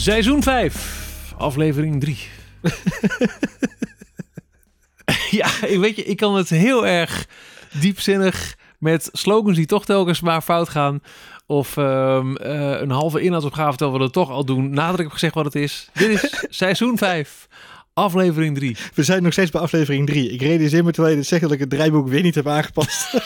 Seizoen 5, aflevering 3. ja, ik weet je, ik kan het heel erg diepzinnig met slogans die toch telkens maar fout gaan. Of ehm, eh, een halve inhoudsopgave terwijl we dat toch al doen. Nadat ik heb gezegd wat het is. Dit is seizoen 5, aflevering 3. We zijn nog steeds bij aflevering 3. Ik realiseer me terwijl je dit zegt dat ik het draaiboek weer niet heb aangepast.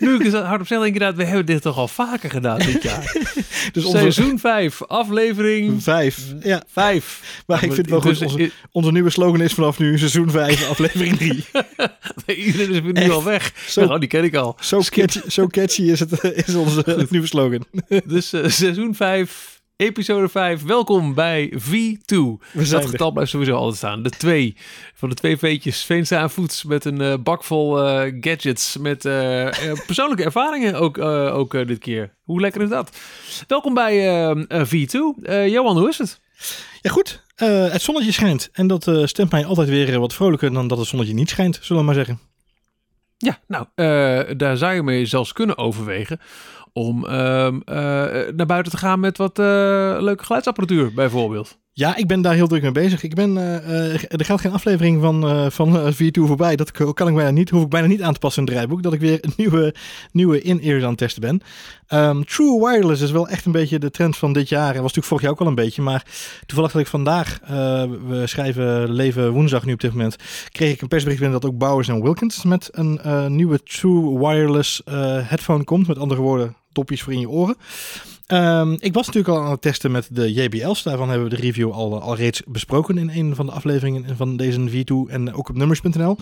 nu ik het hardop zeg, denk ik inderdaad, we hebben dit toch al vaker gedaan dit jaar. dus onze... Seizoen 5, aflevering 5. Ja. 5. Maar ik vind het wel goed. Dus- Onze, onze nieuwe slogan is vanaf nu seizoen 5, aflevering 3. Iedereen is nu Echt? al weg. Zo- nou, die ken ik al. Zo catchy, zo catchy is, het, is onze nieuwe slogan. Dus eh, seizoen 5, episode 5. Welkom bij V2. We zijn Dat getal blijft sowieso altijd staan. De twee. Van de twee veetjes. Veenstra en Voets met een eh, bak vol eh, gadgets. Met eh, persoonlijke ervaringen ook, ook dit keer. Hoe lekker is dat? Welkom bij eh, eh, V2. Eh, Johan, hoe is het? Ja, goed. Het zonnetje schijnt. En dat stemt mij altijd weer wat vrolijker dan dat het zonnetje niet schijnt, zullen we maar zeggen. Ja, nou, daar zou je mee zelfs kunnen overwegen. Om ehm, eh, naar buiten te gaan met wat eh, leuke geluidsapparatuur, bijvoorbeeld. Ja, ik ben daar heel druk mee bezig. Ik ben, eh, eh, er gaat geen aflevering van, eh van eh, V2 voorbij. Dat kan ik bijna niet. Hoef ik bijna niet aan te passen in het. Dat ik weer een nieuwe, nieuwe in-ears aan het testen ben. Ehm, True Wireless is wel echt een beetje de trend van dit jaar. En was natuurlijk vorig jaar ook al een beetje. Maar toevallig dat ik vandaag, we schrijven Leven woensdag nu op dit moment. Kreeg ik een persbericht binnen dat ook Bowers en Wilkins met een nieuwe True Wireless headphone komt. Met andere woorden, dopjes voor in je oren. Ehm, ik was natuurlijk al aan het testen met de JBL's. Daarvan hebben we de review al, al reeds besproken in een van de afleveringen van deze V2 en ook op nummers.nl.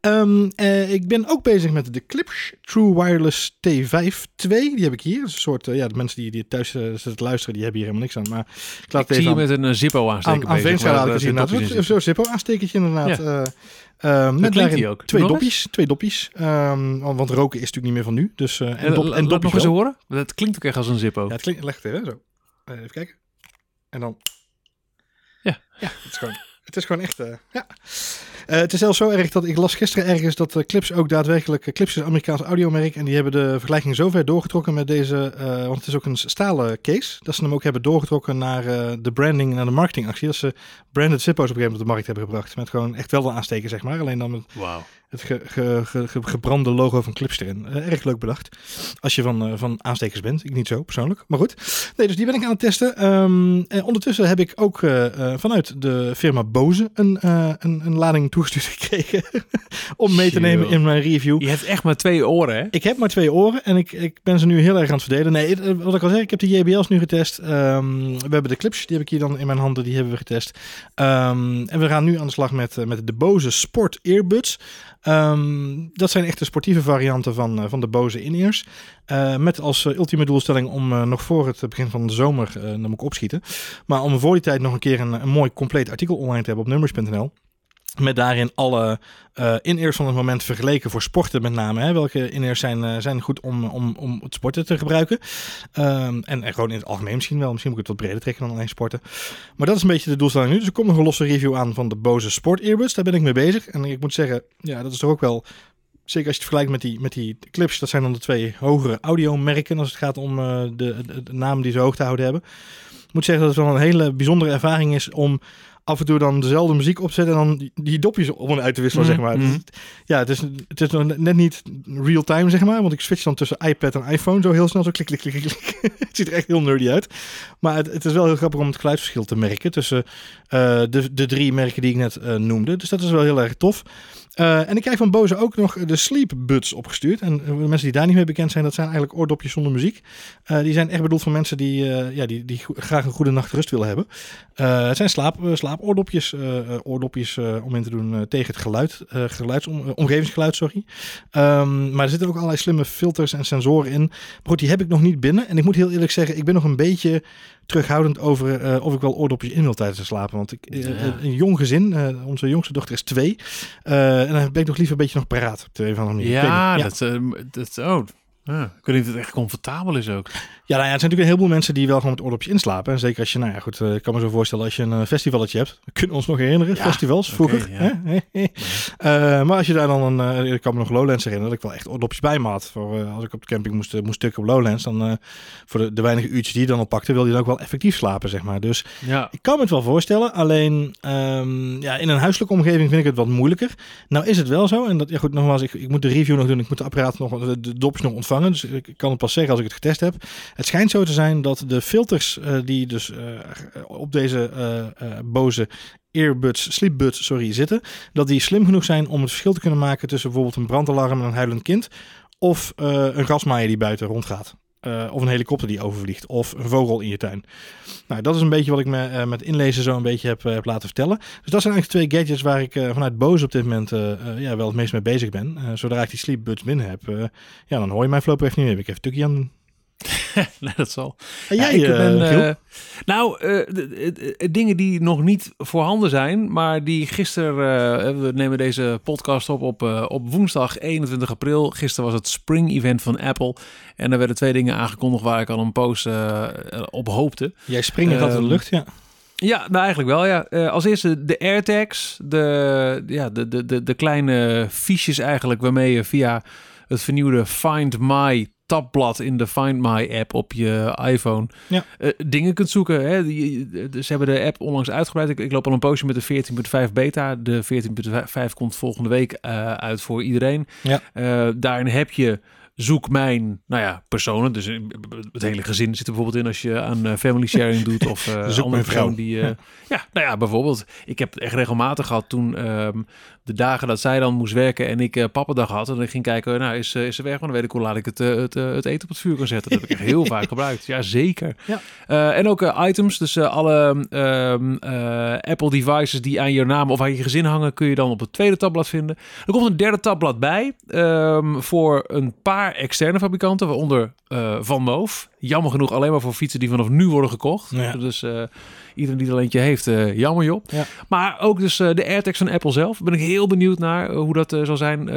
Ehm, eh, ik ben ook bezig met de Clips True Wireless T5 2. Die heb ik hier. Dat is een soort, eh, ja, de mensen die, die thuis eh, zitten te luisteren, die hebben hier helemaal niks aan. Maar ik laat Ik het zie je aan, met een eh, Zippo aan, aansteken aan bezig. Eh, in Zo'n Zippo-aanstekertje inderdaad. Ja. Eh, ehm, met daarin ook? twee Nog dopjes. Twee dopjes. Ehm, want roken is natuurlijk niet meer van nu. Dus, eh, en, En, dop, en nog dopjes eens wel. horen? Dat klinkt ook echt als een Zippo. Ja, het klinkt, leg het even, zo. Eh, even kijken. En dan... Ja. Ja, het is gewoon, het is gewoon echt... eh, ja. Eh, het is zelfs zo erg dat ik las gisteren ergens dat Clips ook daadwerkelijk... eh, Clips is een Amerikaans audiomerk en die hebben de vergelijking zo ver doorgetrokken met deze... eh, want het is ook een stalen case. Dat ze hem ook hebben doorgetrokken naar de branding, naar de marketingactie. Dat ze branded Zippo's op een gegeven moment op de markt hebben gebracht. Met gewoon echt wel een aansteken, zeg maar. Alleen dan met het ge, ge, ge- ge- gebrande logo van Clips erin. Erg leuk bedacht. Als je van, van aanstekers bent. Ik niet zo persoonlijk. Maar goed. Nee, dus die ben ik aan het testen. Ehm, en ondertussen heb ik ook vanuit de firma Bose een, een, een lading toegestuurd gekregen. om mee te nemen in mijn review. Je hebt echt maar twee oren, hè? Ik heb maar twee oren en ik, ik ben ze nu heel erg aan het verdelen. Nee, eh, wat ik al zei, ik heb de JBL's nu getest. Ehm, we hebben de clips, die heb ik hier dan in mijn handen, die hebben we getest. Ehm, en we gaan nu aan de slag met, eh, met de Bose Sport Earbuds. Ehm, dat zijn echt de sportieve varianten van, eh, van de Bose in-ears. Met als ultieme doelstelling om nog voor het begin van de zomer, dan moet ik opschieten. Maar om voor die tijd nog een keer een, een mooi compleet artikel online te hebben op nummers.nl. Met daarin alle eh in-ears van het moment vergeleken voor sporten met name. Hè. Welke in-ears zijn, eh, zijn goed om, om, om het sporten te gebruiken. Ehm, en, en gewoon in het algemeen misschien wel. Misschien moet ik het wat breder trekken dan alleen sporten. Maar dat is een beetje de doelstelling nu. Dus er komt nog een losse review aan van de Bose Sport Earbuds. Daar ben ik mee bezig. En ik moet zeggen, ja, dat is toch ook wel... Zeker als je het vergelijkt met die, met die clips. Dat zijn dan de twee hogere audiomerken als het gaat om eh, de, de, de namen die ze hoog te houden hebben. Ik moet zeggen dat het wel een hele bijzondere ervaring is om af en toe dan dezelfde muziek opzetten en dan die, dopjes op en uit te wisselen, Mhm, zeg maar. mhm. Het is- ja, het is, het is net niet real time, zeg maar. Want ik switch dan tussen iPad en iPhone zo heel snel. Zo klik, klik, klik, klik. het ziet er echt heel nerdy uit. Maar het, het is wel heel grappig om het geluidsverschil te merken tussen eh, de, de drie merken die ik net eh, noemde. Dus dat is wel heel erg tof. Eh, en ik krijg van Bose ook nog de Sleep Buds opgestuurd. En eh, de mensen die daar niet mee bekend zijn, dat zijn eigenlijk oordopjes zonder muziek. Eh, die zijn echt bedoeld voor mensen die, ja, die, die graag een goede nacht rust willen hebben. Het zijn slaap, slaapoordopjes, oordopjes om in te doen tegen het geluid, geluids, om, eh, omgevingsgeluid, sorry. Ehm, maar er zitten ook allerlei slimme filters en sensoren in. Maar goed, die heb ik nog niet binnen. En ik moet heel eerlijk zeggen, ik ben nog een beetje terughoudend over eh, of ik wel oordopjes in wil tijdens het slapen. Want ik, eh, Ja. een jong gezin, eh, onze jongste dochter is twee. eh, en dan ben ik nog liever een beetje nog paraat. Manier. Ik weet Ja, dat, eh, dat oh, Ja, ik weet niet of het echt comfortabel is ook. Ja, nou ja, er zijn natuurlijk een heleboel mensen die wel gewoon met oordopjes inslapen. En zeker als je, nou ja, goed, eh, ik kan me zo voorstellen als je een eh, festivalletje hebt. We kunnen ons nog herinneren, Ja, festivals vroeger. ja. hè? Eh, maar als je daar dan een, ik kan me nog Lowlands herinneren, dat ik wel echt oordopjes bij me had. Voor, als ik op de camping moest, moest stukken op Lowlands, dan voor de, de weinige uurtjes die je dan oppakte, wilde je dan ook wel effectief slapen, zeg maar. Dus Ja, ik kan me het wel voorstellen, alleen ehm, ja, in een huiselijke omgeving vind ik het wat moeilijker. Nou is het wel zo, en dat, ja goed, nogmaals, ik, ik moet de review nog doen, ik moet de apparaat nog, de, de dopjes nog ontvangen, dus ik kan het pas zeggen als ik het getest heb. Het schijnt zo te zijn dat de filters eh, die dus eh, op deze eh, boze earbuds, sleepbuds, sorry, zitten, dat die slim genoeg zijn om het verschil te kunnen maken tussen bijvoorbeeld een brandalarm en een huilend kind, of een grasmaaier die buiten rondgaat. Eh, of een helikopter die overvliegt. Of een vogel in je tuin. Nou, dat is een beetje wat ik me eh, met inlezen zo een beetje heb, eh, heb laten vertellen. Dus dat zijn eigenlijk twee gadgets waar ik vanuit Bose op dit moment ja, wel het meest mee bezig ben. Zodra ik die sleepbuds binnen heb, ja, dan hoor je mijn echt niet meer. Ik even het doen. nee, dat zal. En Ja, jij, ik eh, ben, eh, nou, de- dingen die nog niet voorhanden zijn, maar die gisteren, eh, we nemen deze podcast op op, op woensdag 21 april. Gisteren was het Spring Event van Apple. En er werden twee dingen aangekondigd waar ik al een post op hoopte. jij springt in de ehm, lucht, ja. Ja, nou eigenlijk wel, ja. Als eerste de AirTags, de, ja, de, de, de, de kleine fiches eigenlijk waarmee je via het vernieuwde Find My tabblad in de Find My app op je iPhone Ja. eh, dingen kunt zoeken. Hè. Die, ze hebben de app onlangs uitgebreid. Ik, ik loop al een poosje met de 14.5 beta. De 14.5 komt volgende week eh, uit voor iedereen. Ja. Eh, daarin heb je zoek mijn, nou ja, personen. Dus het hele gezin zit er bijvoorbeeld in als je aan family sharing doet of eh Zoek andere persoon die. eh, ja, nou ja, bijvoorbeeld. Ik heb het echt regelmatig gehad toen ehm, de dagen dat zij dan moest werken en ik eh pappendag had. En ik ging kijken, nou is, eh, is ze weg? Maar dan weet ik hoe laat ik het, eh, het, het eten op het vuur kan zetten. Dat heb ik echt heel vaak gebruikt. Ja, zeker. Ja. En ook items, dus alle ehm, eh, Apple devices die aan je naam of aan je gezin hangen, kun je dan op het tweede tabblad vinden. Er komt een derde tabblad bij ehm, voor een paar externe fabrikanten, waaronder Van Moof. Jammer genoeg alleen maar voor fietsen die vanaf nu worden gekocht. Ja. Dus eh, iedereen die er eentje heeft, eh, jammer joh. Ja. Maar ook dus eh, de AirTags van Apple zelf. Ben ik heel benieuwd naar hoe dat zal zijn.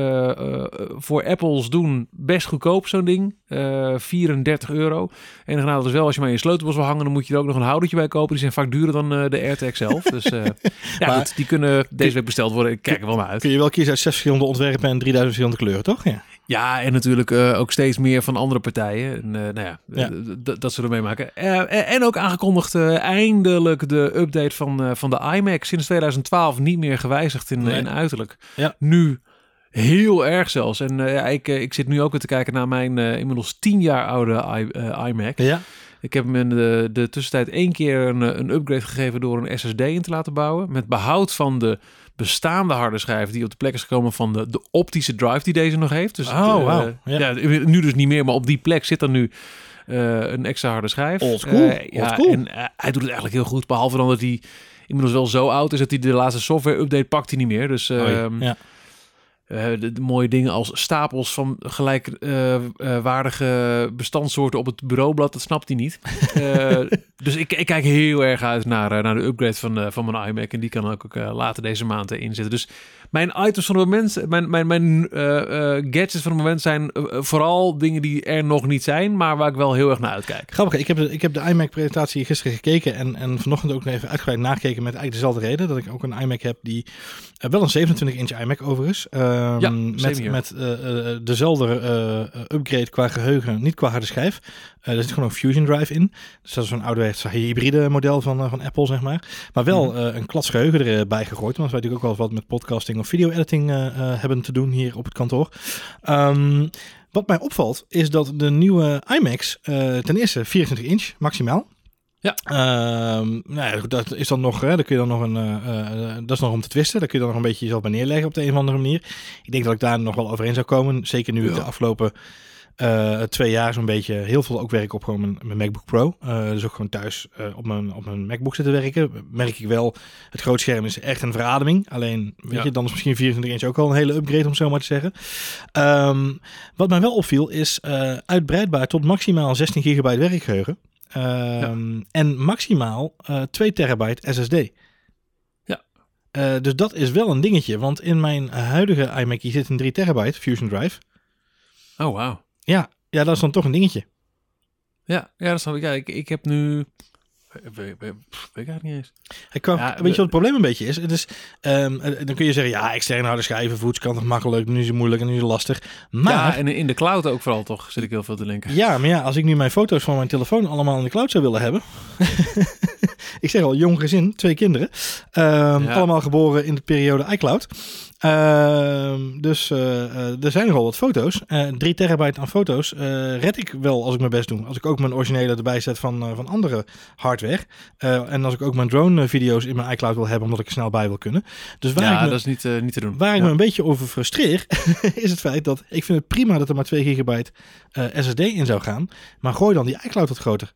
Voor Apples doen best goedkoop zo'n ding. Eh 34 euro. Enige nadeel is wel, als je maar in je sleutelbos wil hangen, dan moet je er ook nog een houdertje bij kopen. Die zijn vaak duurder dan de AirTag zelf. Dus ja, Maar- goed, die kunnen deze week besteld worden. Ik kijk er wel naar uit. Kun je wel kiezen uit zes verschillende ontwerpen en 3000 verschillende kleuren, toch? Ja. Ja, en natuurlijk eh, ook steeds meer van andere partijen. En, eh, nou ja, Ja. eh, dat ze ermee maken. Eh, en, ook aangekondigd eindelijk de update van, van de iMac. Sinds 2012 niet meer gewijzigd in, Nee. in uiterlijk. Ja. Nu heel erg zelfs. En ja, ik, ik zit nu ook weer te kijken naar mijn inmiddels 10 jaar oude i- iMac. Ja. Ik heb hem in de, de tussentijd één keer een, een upgrade gegeven door een SSD in te laten bouwen. Met behoud van de bestaande harde schijf die op de plek is gekomen van de, de optische drive die deze nog heeft. Dus Oh, eh, wauw. Ja. ja. nu dus niet meer, maar op die plek zit er nu eh, een extra harde schijf. Old school, Eh, ja, old en hij doet het eigenlijk heel goed. Behalve dan dat hij inmiddels wel zo oud is dat hij de laatste software update pakt hij niet meer. Dus ehm, ja. Eh, de, de mooie dingen als stapels van gelijkwaardige bestandssoorten op het bureaublad, dat snapt hij niet. Eh, dus ik, ik kijk heel erg uit naar, eh, naar de upgrade van, eh, van mijn iMac. En die kan ook eh, later deze maand eh, inzetten. Dus mijn items van het moment, mijn, mijn, mijn eh, eh, gadgets van het moment zijn eh, vooral dingen die er nog niet zijn, maar waar ik wel heel erg naar uitkijk. Grappig, ik heb de, ik heb de iMac-presentatie gisteren gekeken en, en vanochtend ook nog even uitgebreid nagekeken met eigenlijk dezelfde reden. Dat ik ook een iMac heb die, wel een 27-inch iMac overigens, ehm, Ja, met, met dezelfde upgrade qua geheugen, niet qua harde schijf. Er zit gewoon een Fusion Drive in. Dus dat is zo'n ouderwetse hybride model van, van Apple, zeg maar. Maar wel Mhm. een klats geheugen erbij gegooid. Want wij natuurlijk ook wel wat met podcasting of video-editing eh, eh, hebben te doen hier op het kantoor. Ehm, wat mij opvalt is dat de nieuwe iMacs eh, ten eerste 24 inch maximaal. Ja. Ehm, nou ja, dat is dan nog, hè, daar kun je dan nog een, dat is nog om te twisten. Daar kun je dan nog een beetje jezelf bij neerleggen op de een of andere manier. Ik denk dat ik daar nog wel overheen zou komen. Zeker nu ik de afgelopen eh, twee jaar zo'n beetje heel veel ook werk op gewoon mijn, mijn MacBook Pro. Eh, dus ook gewoon thuis eh, op, mijn, op mijn MacBook zitten werken. Merk ik wel, het grootscherm is echt een verademing. Alleen, weet Ja. je, dan is misschien 24 inch ook al een hele upgrade om zo maar te zeggen. Ehm, wat mij wel opviel is uitbreidbaar tot maximaal 16 gigabyte werkgeheugen. Ehm, En maximaal eh 2 terabyte SSD. Ja. Eh, dus dat is wel een dingetje. Want in mijn huidige iMac hier zit een 3 terabyte Fusion Drive. Oh, wauw. Ja, Ja, dat is dan toch een dingetje. Ja, ja dat snap ik. Ja, ik, ik heb nu... Weet, ik eigenlijk niet eens. Ik kwam, Ja, weet je wat het probleem een beetje is? Het is ehm, eh, dan kun je zeggen, ja, externe harde schijven, voets kan toch makkelijk, nu is het moeilijk en nu is het lastig. Maar, ja, ja, en in de cloud ook vooral toch, zit ik heel veel te denken. maar ja, als ik nu mijn foto's van mijn telefoon allemaal in de cloud zou willen hebben. ik zeg al, jong gezin, twee kinderen. Ehm, Ja. Allemaal geboren in de periode iCloud. Ehm, dus eh, eh, er zijn nogal wat foto's. Eh 3 terabyte aan foto's red ik wel als ik mijn best doe. Als ik ook mijn originele erbij zet van, van andere hardware. En als ik ook mijn drone video's in mijn iCloud wil hebben, omdat ik er snel bij wil kunnen. Dus waar ik Ja, me, dat is niet, niet te doen. Waar ik me een beetje over frustreer, is het feit dat ik vind het prima dat er maar 2 gigabyte SSD in zou gaan. Maar gooi dan die iCloud wat groter.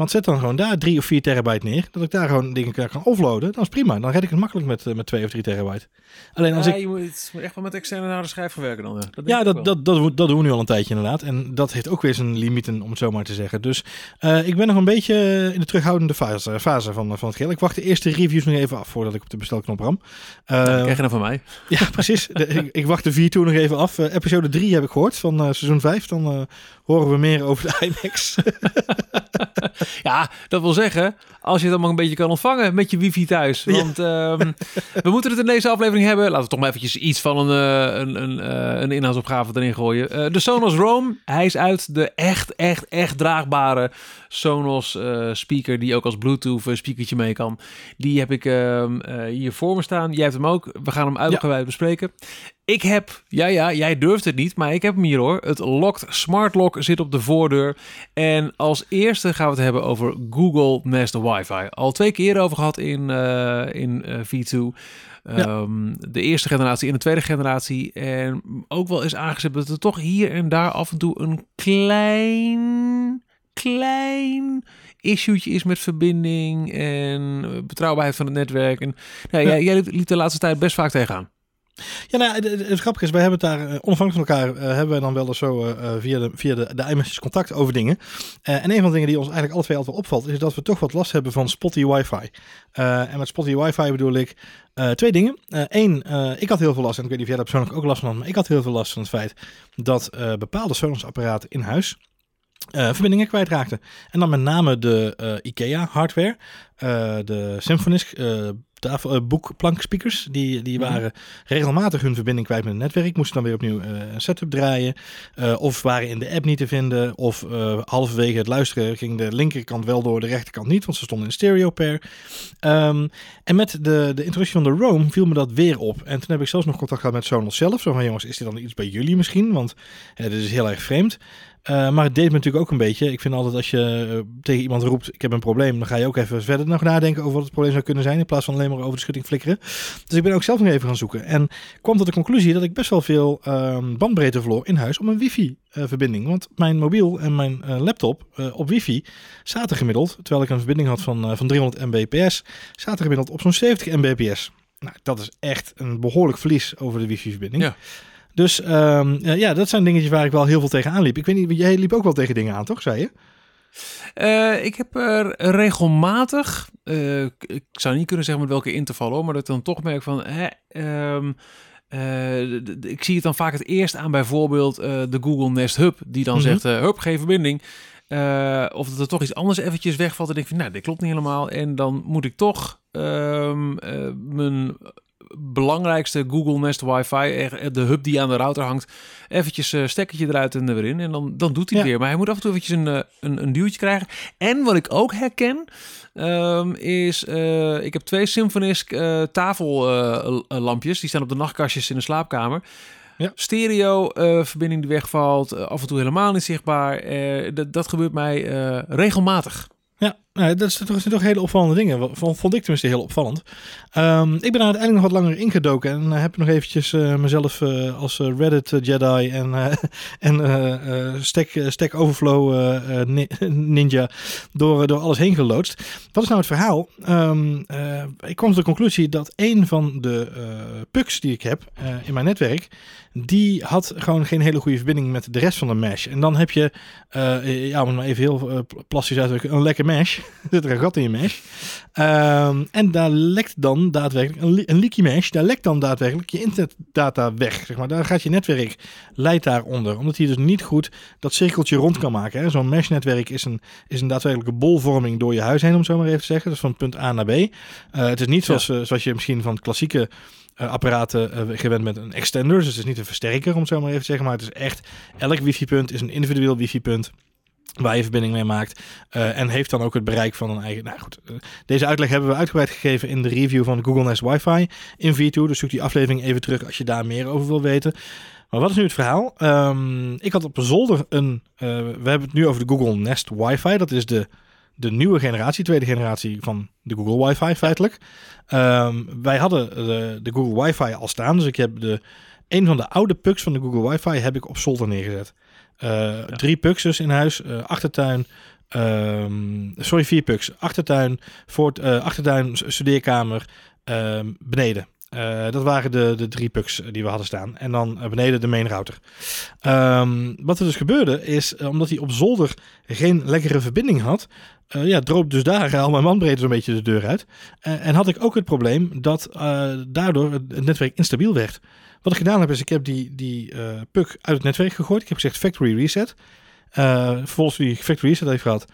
Want zet dan gewoon daar 3 of 4 terabyte neer. Dat ik daar gewoon dingen kan offloaden. Dat is prima. Dan red ik het makkelijk met, eh, met 2 of 3 terabyte. Alleen als Ja, ik... je moet, echt wel met externe harde schijf gaan werken dan. Ja, dat, Ja, dat, dat, dat, doen- dat doen we nu al een tijdje inderdaad. En dat heeft ook weer zijn limieten, om het zo maar te zeggen. Dus eh, ik ben nog een beetje in de terughoudende fase, fase van, van het geheel. Ik wacht de eerste reviews nog even af voordat ik op de bestelknop ram. Eh, Ja, dat krijg je dan van mij. Ja, precies. De- ik, ik wacht de vier tour nog even af. Eh, episode 3 heb ik gehoord van eh, seizoen 5. Dan eh, horen we meer over de IMAX. Ja, dat wil zeggen, als je het allemaal een beetje kan ontvangen met je wifi thuis. Ja. Want ehm, we moeten het in deze aflevering hebben. Laten we toch maar eventjes iets van een, eh, een, een, eh, een inhoudsopgave erin gooien. Eh, de Sonos Roam, hij is uit. De echt, echt, echt draagbare Sonos speaker die ook als Bluetooth speakertje mee kan. Die heb ik ehm, eh, hier voor me staan. Jij hebt hem ook. We gaan hem uitgebreid bespreken. Ik heb, ja ja, jij durft het niet, maar ik heb hem hier hoor. Het Locked Smart Lock zit op de voordeur. En als eerste gaan we het hebben over Google Nest Wi-Fi. Al twee keer over gehad in, eh, in eh, V2. Ehm, De eerste generatie en de tweede generatie. En ook wel eens aangezet dat er toch hier en daar af en toe een klein, klein issue'tje is met verbinding en betrouwbaarheid van het netwerk. En nou, Ja. jij, jij liep de laatste tijd best vaak tegenaan. Ja, nou, het, het, grappige is, wij hebben het daar, eh, onafhankelijk van elkaar, eh, hebben wij dan wel eens zo eh, via, de, via de, de contact over dingen. En een van de dingen die ons eigenlijk alle twee altijd wel opvalt, is dat we toch wat last hebben van spotty wifi. En met spotty wifi bedoel ik twee dingen. Eén, ik had heel veel last, en ik weet niet of jij daar persoonlijk ook last van had, maar ik had heel veel last van het feit dat bepaalde Sonos-apparaten in huis eh, verbindingen kwijtraakten. En dan met name de IKEA hardware, de Symfonisk tafel, eh, boekplankspeakers, die, die Mhm. waren regelmatig hun verbinding kwijt met het netwerk. Moesten dan weer opnieuw eh, een setup draaien. eh, of waren in de app niet te vinden. Of halverwege het luisteren ging de linkerkant wel door, de rechterkant niet. Want ze stonden in stereo pair. Ehm, en met de, de introductie van de Roam viel me dat weer op. En toen heb ik zelfs nog contact gehad met Sonos zelf. Zo van jongens, is dit dan iets bij jullie misschien? Want dit is heel erg vreemd. Eh, maar het deed me natuurlijk ook een beetje. Ik vind altijd als je eh, tegen iemand roept, ik heb een probleem, dan ga je ook even verder nog nadenken over wat het probleem zou kunnen zijn, in plaats van alleen maar over de schutting flikkeren. Dus ik ben ook zelf nog even gaan zoeken. En kwam tot de conclusie dat ik best wel veel ehm, bandbreedte verloor in huis om een wifi-verbinding. Want mijn mobiel en mijn eh, laptop eh, op wifi zaten gemiddeld, terwijl ik een verbinding had van, eh, van 300 mbps, zaten gemiddeld op zo'n 70 mbps. Nou, dat is echt een behoorlijk verlies over de wifi-verbinding. Ja. Dus ehm, ja, dat zijn dingetjes waar ik wel heel veel tegenaan liep. Ik weet niet, jij liep ook wel tegen dingen aan, toch, zei je? Eh, ik heb er regelmatig, eh, ik- zou niet kunnen zeggen met welke interval hoor, maar dat ik dan toch merk van, hè, ehm, eh, ik zie het dan vaak het eerst aan bijvoorbeeld de Google Nest Hub, die dan Mhm. zegt, hup, geen verbinding. Of dat er toch iets anders eventjes wegvalt en denk ik van, nou, dit klopt niet helemaal. En dan moet ik toch ehm, eh, mijn belangrijkste Google Nest Wi-Fi, de hub die aan de router hangt, eventjes eh stekkertje eruit en er weer in. En dan, dan doet hij Ja. weer. Maar hij moet af en toe eventjes een, eh, een, een duwtje krijgen. En wat ik ook herken, ehm, is... eh, ik heb twee Symfonisk eh tafellampjes. die staan op de nachtkastjes in de slaapkamer. Ja. Stereo eh, verbinding die wegvalt. af en toe helemaal niet zichtbaar. Dat, gebeurt mij regelmatig. Ja, nou, dat, zijn toch hele opvallende dingen. Vond, ik tenminste heel opvallend. Ehm, ik ben uiteindelijk nog wat langer ingedoken. En eh, heb nog eventjes eh, mezelf eh, als Reddit Jedi en, en Stack, Stack Overflow ni- ninja door, door alles heen geloodst. Wat is nou het verhaal? Ehm, eh, ik kwam tot de conclusie dat een van de pucks die ik heb in mijn netwerk... die had gewoon geen hele goede verbinding met de rest van de mesh. En dan heb je, ja, om het maar even heel plastisch uit te drukken, een lekker mesh. Zit er een gat in je mesh. Ehm, en daar lekt dan daadwerkelijk een, een leaky mesh. Daar lekt dan daadwerkelijk je internetdata weg. Zeg maar. Daar gaat je netwerk leidt daaronder. Omdat hij dus niet goed dat cirkeltje rond kan maken. Zo'n mesh-netwerk is een, is een daadwerkelijke bolvorming door je huis heen, om zo maar even te zeggen. Dus van punt A naar B. Uh, het is niet zoals, uh, zoals je misschien van het klassieke uh, apparaten gewend met een extender. Dus het is niet een versterker, om zo maar even te zeggen. Maar het is echt, elk wifi-punt is een individueel wifi-punt waar je verbinding mee maakt. Uh, en heeft dan ook het bereik van een eigen... Nou goed, uh, deze uitleg hebben we uitgebreid gegeven in de review van Google Nest Wi-Fi in V2. Dus zoek die aflevering even terug als je daar meer over wil weten. Maar wat is nu het verhaal? Um, ik had op zolder een... Uh, we hebben het nu over de Google Nest Wi-Fi. Dat is de, de nieuwe generatie, tweede generatie van de Google Wi-Fi feitelijk. Um, wij hadden de, de Google Wi-Fi al staan. Dus ik heb de... Een van de oude pucks van de Google Wi-Fi heb ik op zolder neergezet. Uh, ja. Drie pucks dus in huis, uh, achtertuin. Um, sorry, vier pucks. Achtertuin, voort, uh, achtertuin, studeerkamer, um, beneden. Uh, dat waren de, de drie pucks die we hadden staan. En dan uh, beneden de main router. Um, wat er dus gebeurde is, uh, omdat hij op zolder geen lekkere verbinding had, ja, droop dus daar al mijn bandbreedte zo'n beetje de deur uit. en had ik ook het probleem dat daardoor het netwerk instabiel werd. Wat ik gedaan heb is, ik heb die, die uh, puck uit het netwerk gegooid. Ik heb gezegd factory reset. Uh, vervolgens die factory reset heeft gehad,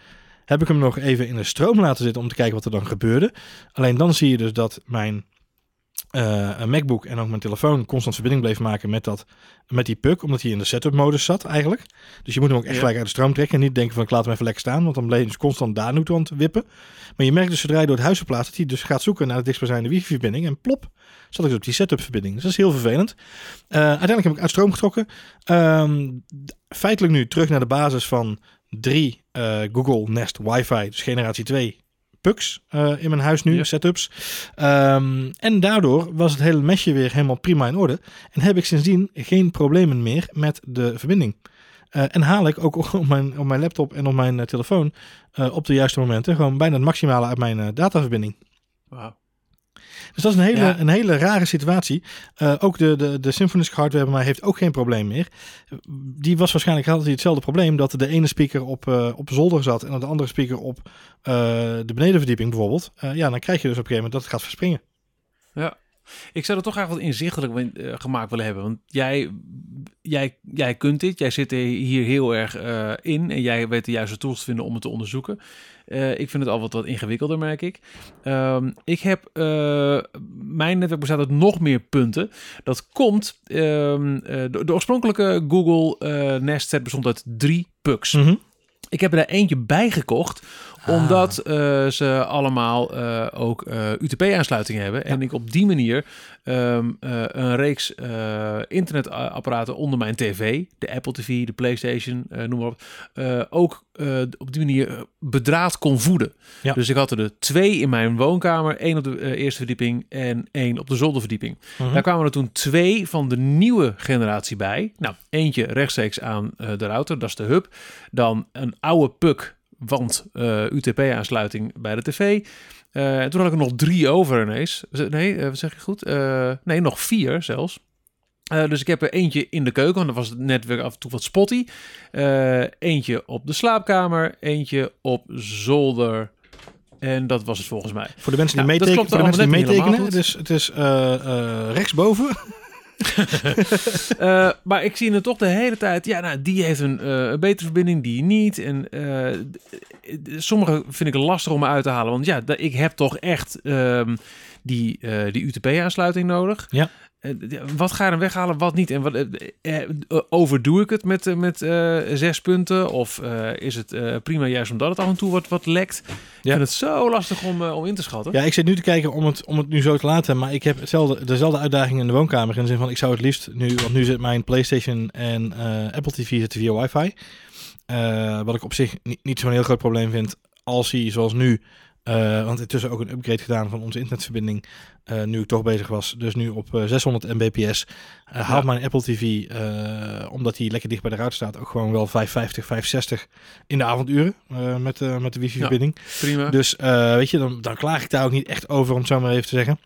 heb ik hem nog even in de stroom laten zitten om te kijken wat er dan gebeurde. Alleen dan zie je dus dat mijn uh, MacBook en ook mijn telefoon constant verbinding bleef maken met, dat, met die puck, omdat hij in de setup modus zat eigenlijk. Dus je moet hem ook echt ja. gelijk uit de stroom trekken en niet denken van ik laat hem even lekker staan, want dan bleef hij dus constant daar aan het wippen. Maar je merkt dus zodra je door het huis verplaatst, dat hij dus gaat zoeken naar de dichtstbijzijnde wifi-verbinding en plop, zat ik dus op die setup-verbinding. Dus dat is heel vervelend. Uh, uiteindelijk heb ik uit stroom getrokken. Um, feitelijk nu terug naar de basis van drie uh, Google Nest Wi-Fi, dus generatie 2 pucks uh, in mijn huis nu, ja. setups. Um, en daardoor was het hele mesje weer helemaal prima in orde. En heb ik sindsdien geen problemen meer met de verbinding. Uh, en haal ik ook op mijn, op mijn laptop en op mijn uh, telefoon op de juiste momenten gewoon bijna het maximale uit mijn dataverbinding. Dus dat is een hele, ja. een hele rare situatie. Uh, ook de, de, de Symfonisk hardware bij mij heeft ook geen probleem meer. Die was waarschijnlijk had hij hetzelfde probleem dat de ene speaker op, uh, op zolder zat en de andere speaker op uh, de benedenverdieping bijvoorbeeld. ja, dan krijg je dus op een gegeven moment dat het gaat verspringen. Ja. Ik zou er toch eigenlijk wat inzichtelijk gemaakt willen hebben. Want jij, jij, jij kunt dit. Jij zit hier heel erg uh, in. En jij weet de juiste tools te vinden om het te onderzoeken. Uh, ik vind het al wat, wat ingewikkelder, merk ik. Um, ik heb... mijn netwerk bestaat uit nog meer punten. Dat komt... Um, de, de, oorspronkelijke Google Nest set bestond uit drie pucks. Mhm. Mm -hmm. Ik heb er eentje bij gekocht omdat uh, ze allemaal uh, ook uh, UTP-aansluitingen hebben. Ja. En ik op die manier um, een reeks internetapparaten onder mijn tv, de Apple TV, de PlayStation, noem maar op, ook op die manier bedraad kon voeden. Ja. Dus ik had er de twee in mijn woonkamer, één op de eerste verdieping en één op de zolderverdieping. -huh. Daar kwamen er toen twee van de nieuwe generatie bij. Nou, eentje rechtstreeks aan de router, dat is de hub. Dan een oude puck want uh, UTP-aansluiting bij de tv. Uh, en toen had ik er nog drie over ineens. Nee, uh, wat zeg je goed? nee, nog vier zelfs. dus ik heb er eentje in de keuken, want dan was het netwerk af en toe wat spotty. eentje op de slaapkamer, eentje op zolder. En dat was het volgens mij. Voor de mensen die nou, meetekenen, voor de mensen die meetekenen het is, het is rechtsboven. Uh, maar ik zie er toch de hele tijd, ja, nou, die heeft een, uh, een betere verbinding, die niet. En uh, sommige vind ik lastig om uit te halen, want ja, ik heb toch echt um, die, die UTP-aansluiting nodig. Ja. Wat ga je dan weghalen, wat niet? En wat, eh, overdoe ik het met, met uh, zes punten? Of uh, is het uh, prima juist omdat het af en toe wat, wat lekt? Ik ja. vind het zo lastig om, om in te schatten. Ja, ik zit nu te kijken om het, om het nu zo te laten. Maar ik heb hetzelfde, dezelfde uitdaging in de woonkamer. In de zin van, ik zou het liefst nu... Want nu zit mijn PlayStation en Apple TV zitten via wifi. wat ik op zich niet, niet zo'n heel groot probleem vind. Als hij zoals nu... Want intussen ook een upgrade gedaan van onze internetverbinding. Uh, nu ik toch bezig was. Dus nu op uh, 600 mbps. Uh, haalt ja. mijn Apple TV, omdat hij lekker dicht bij de ruit staat, ook gewoon wel 550, 560 in de avonduren. met, met de wifi-verbinding. Ja, prima. Dus weet je, dan, dan klaag ik daar ook niet echt over, om het zo maar even te zeggen.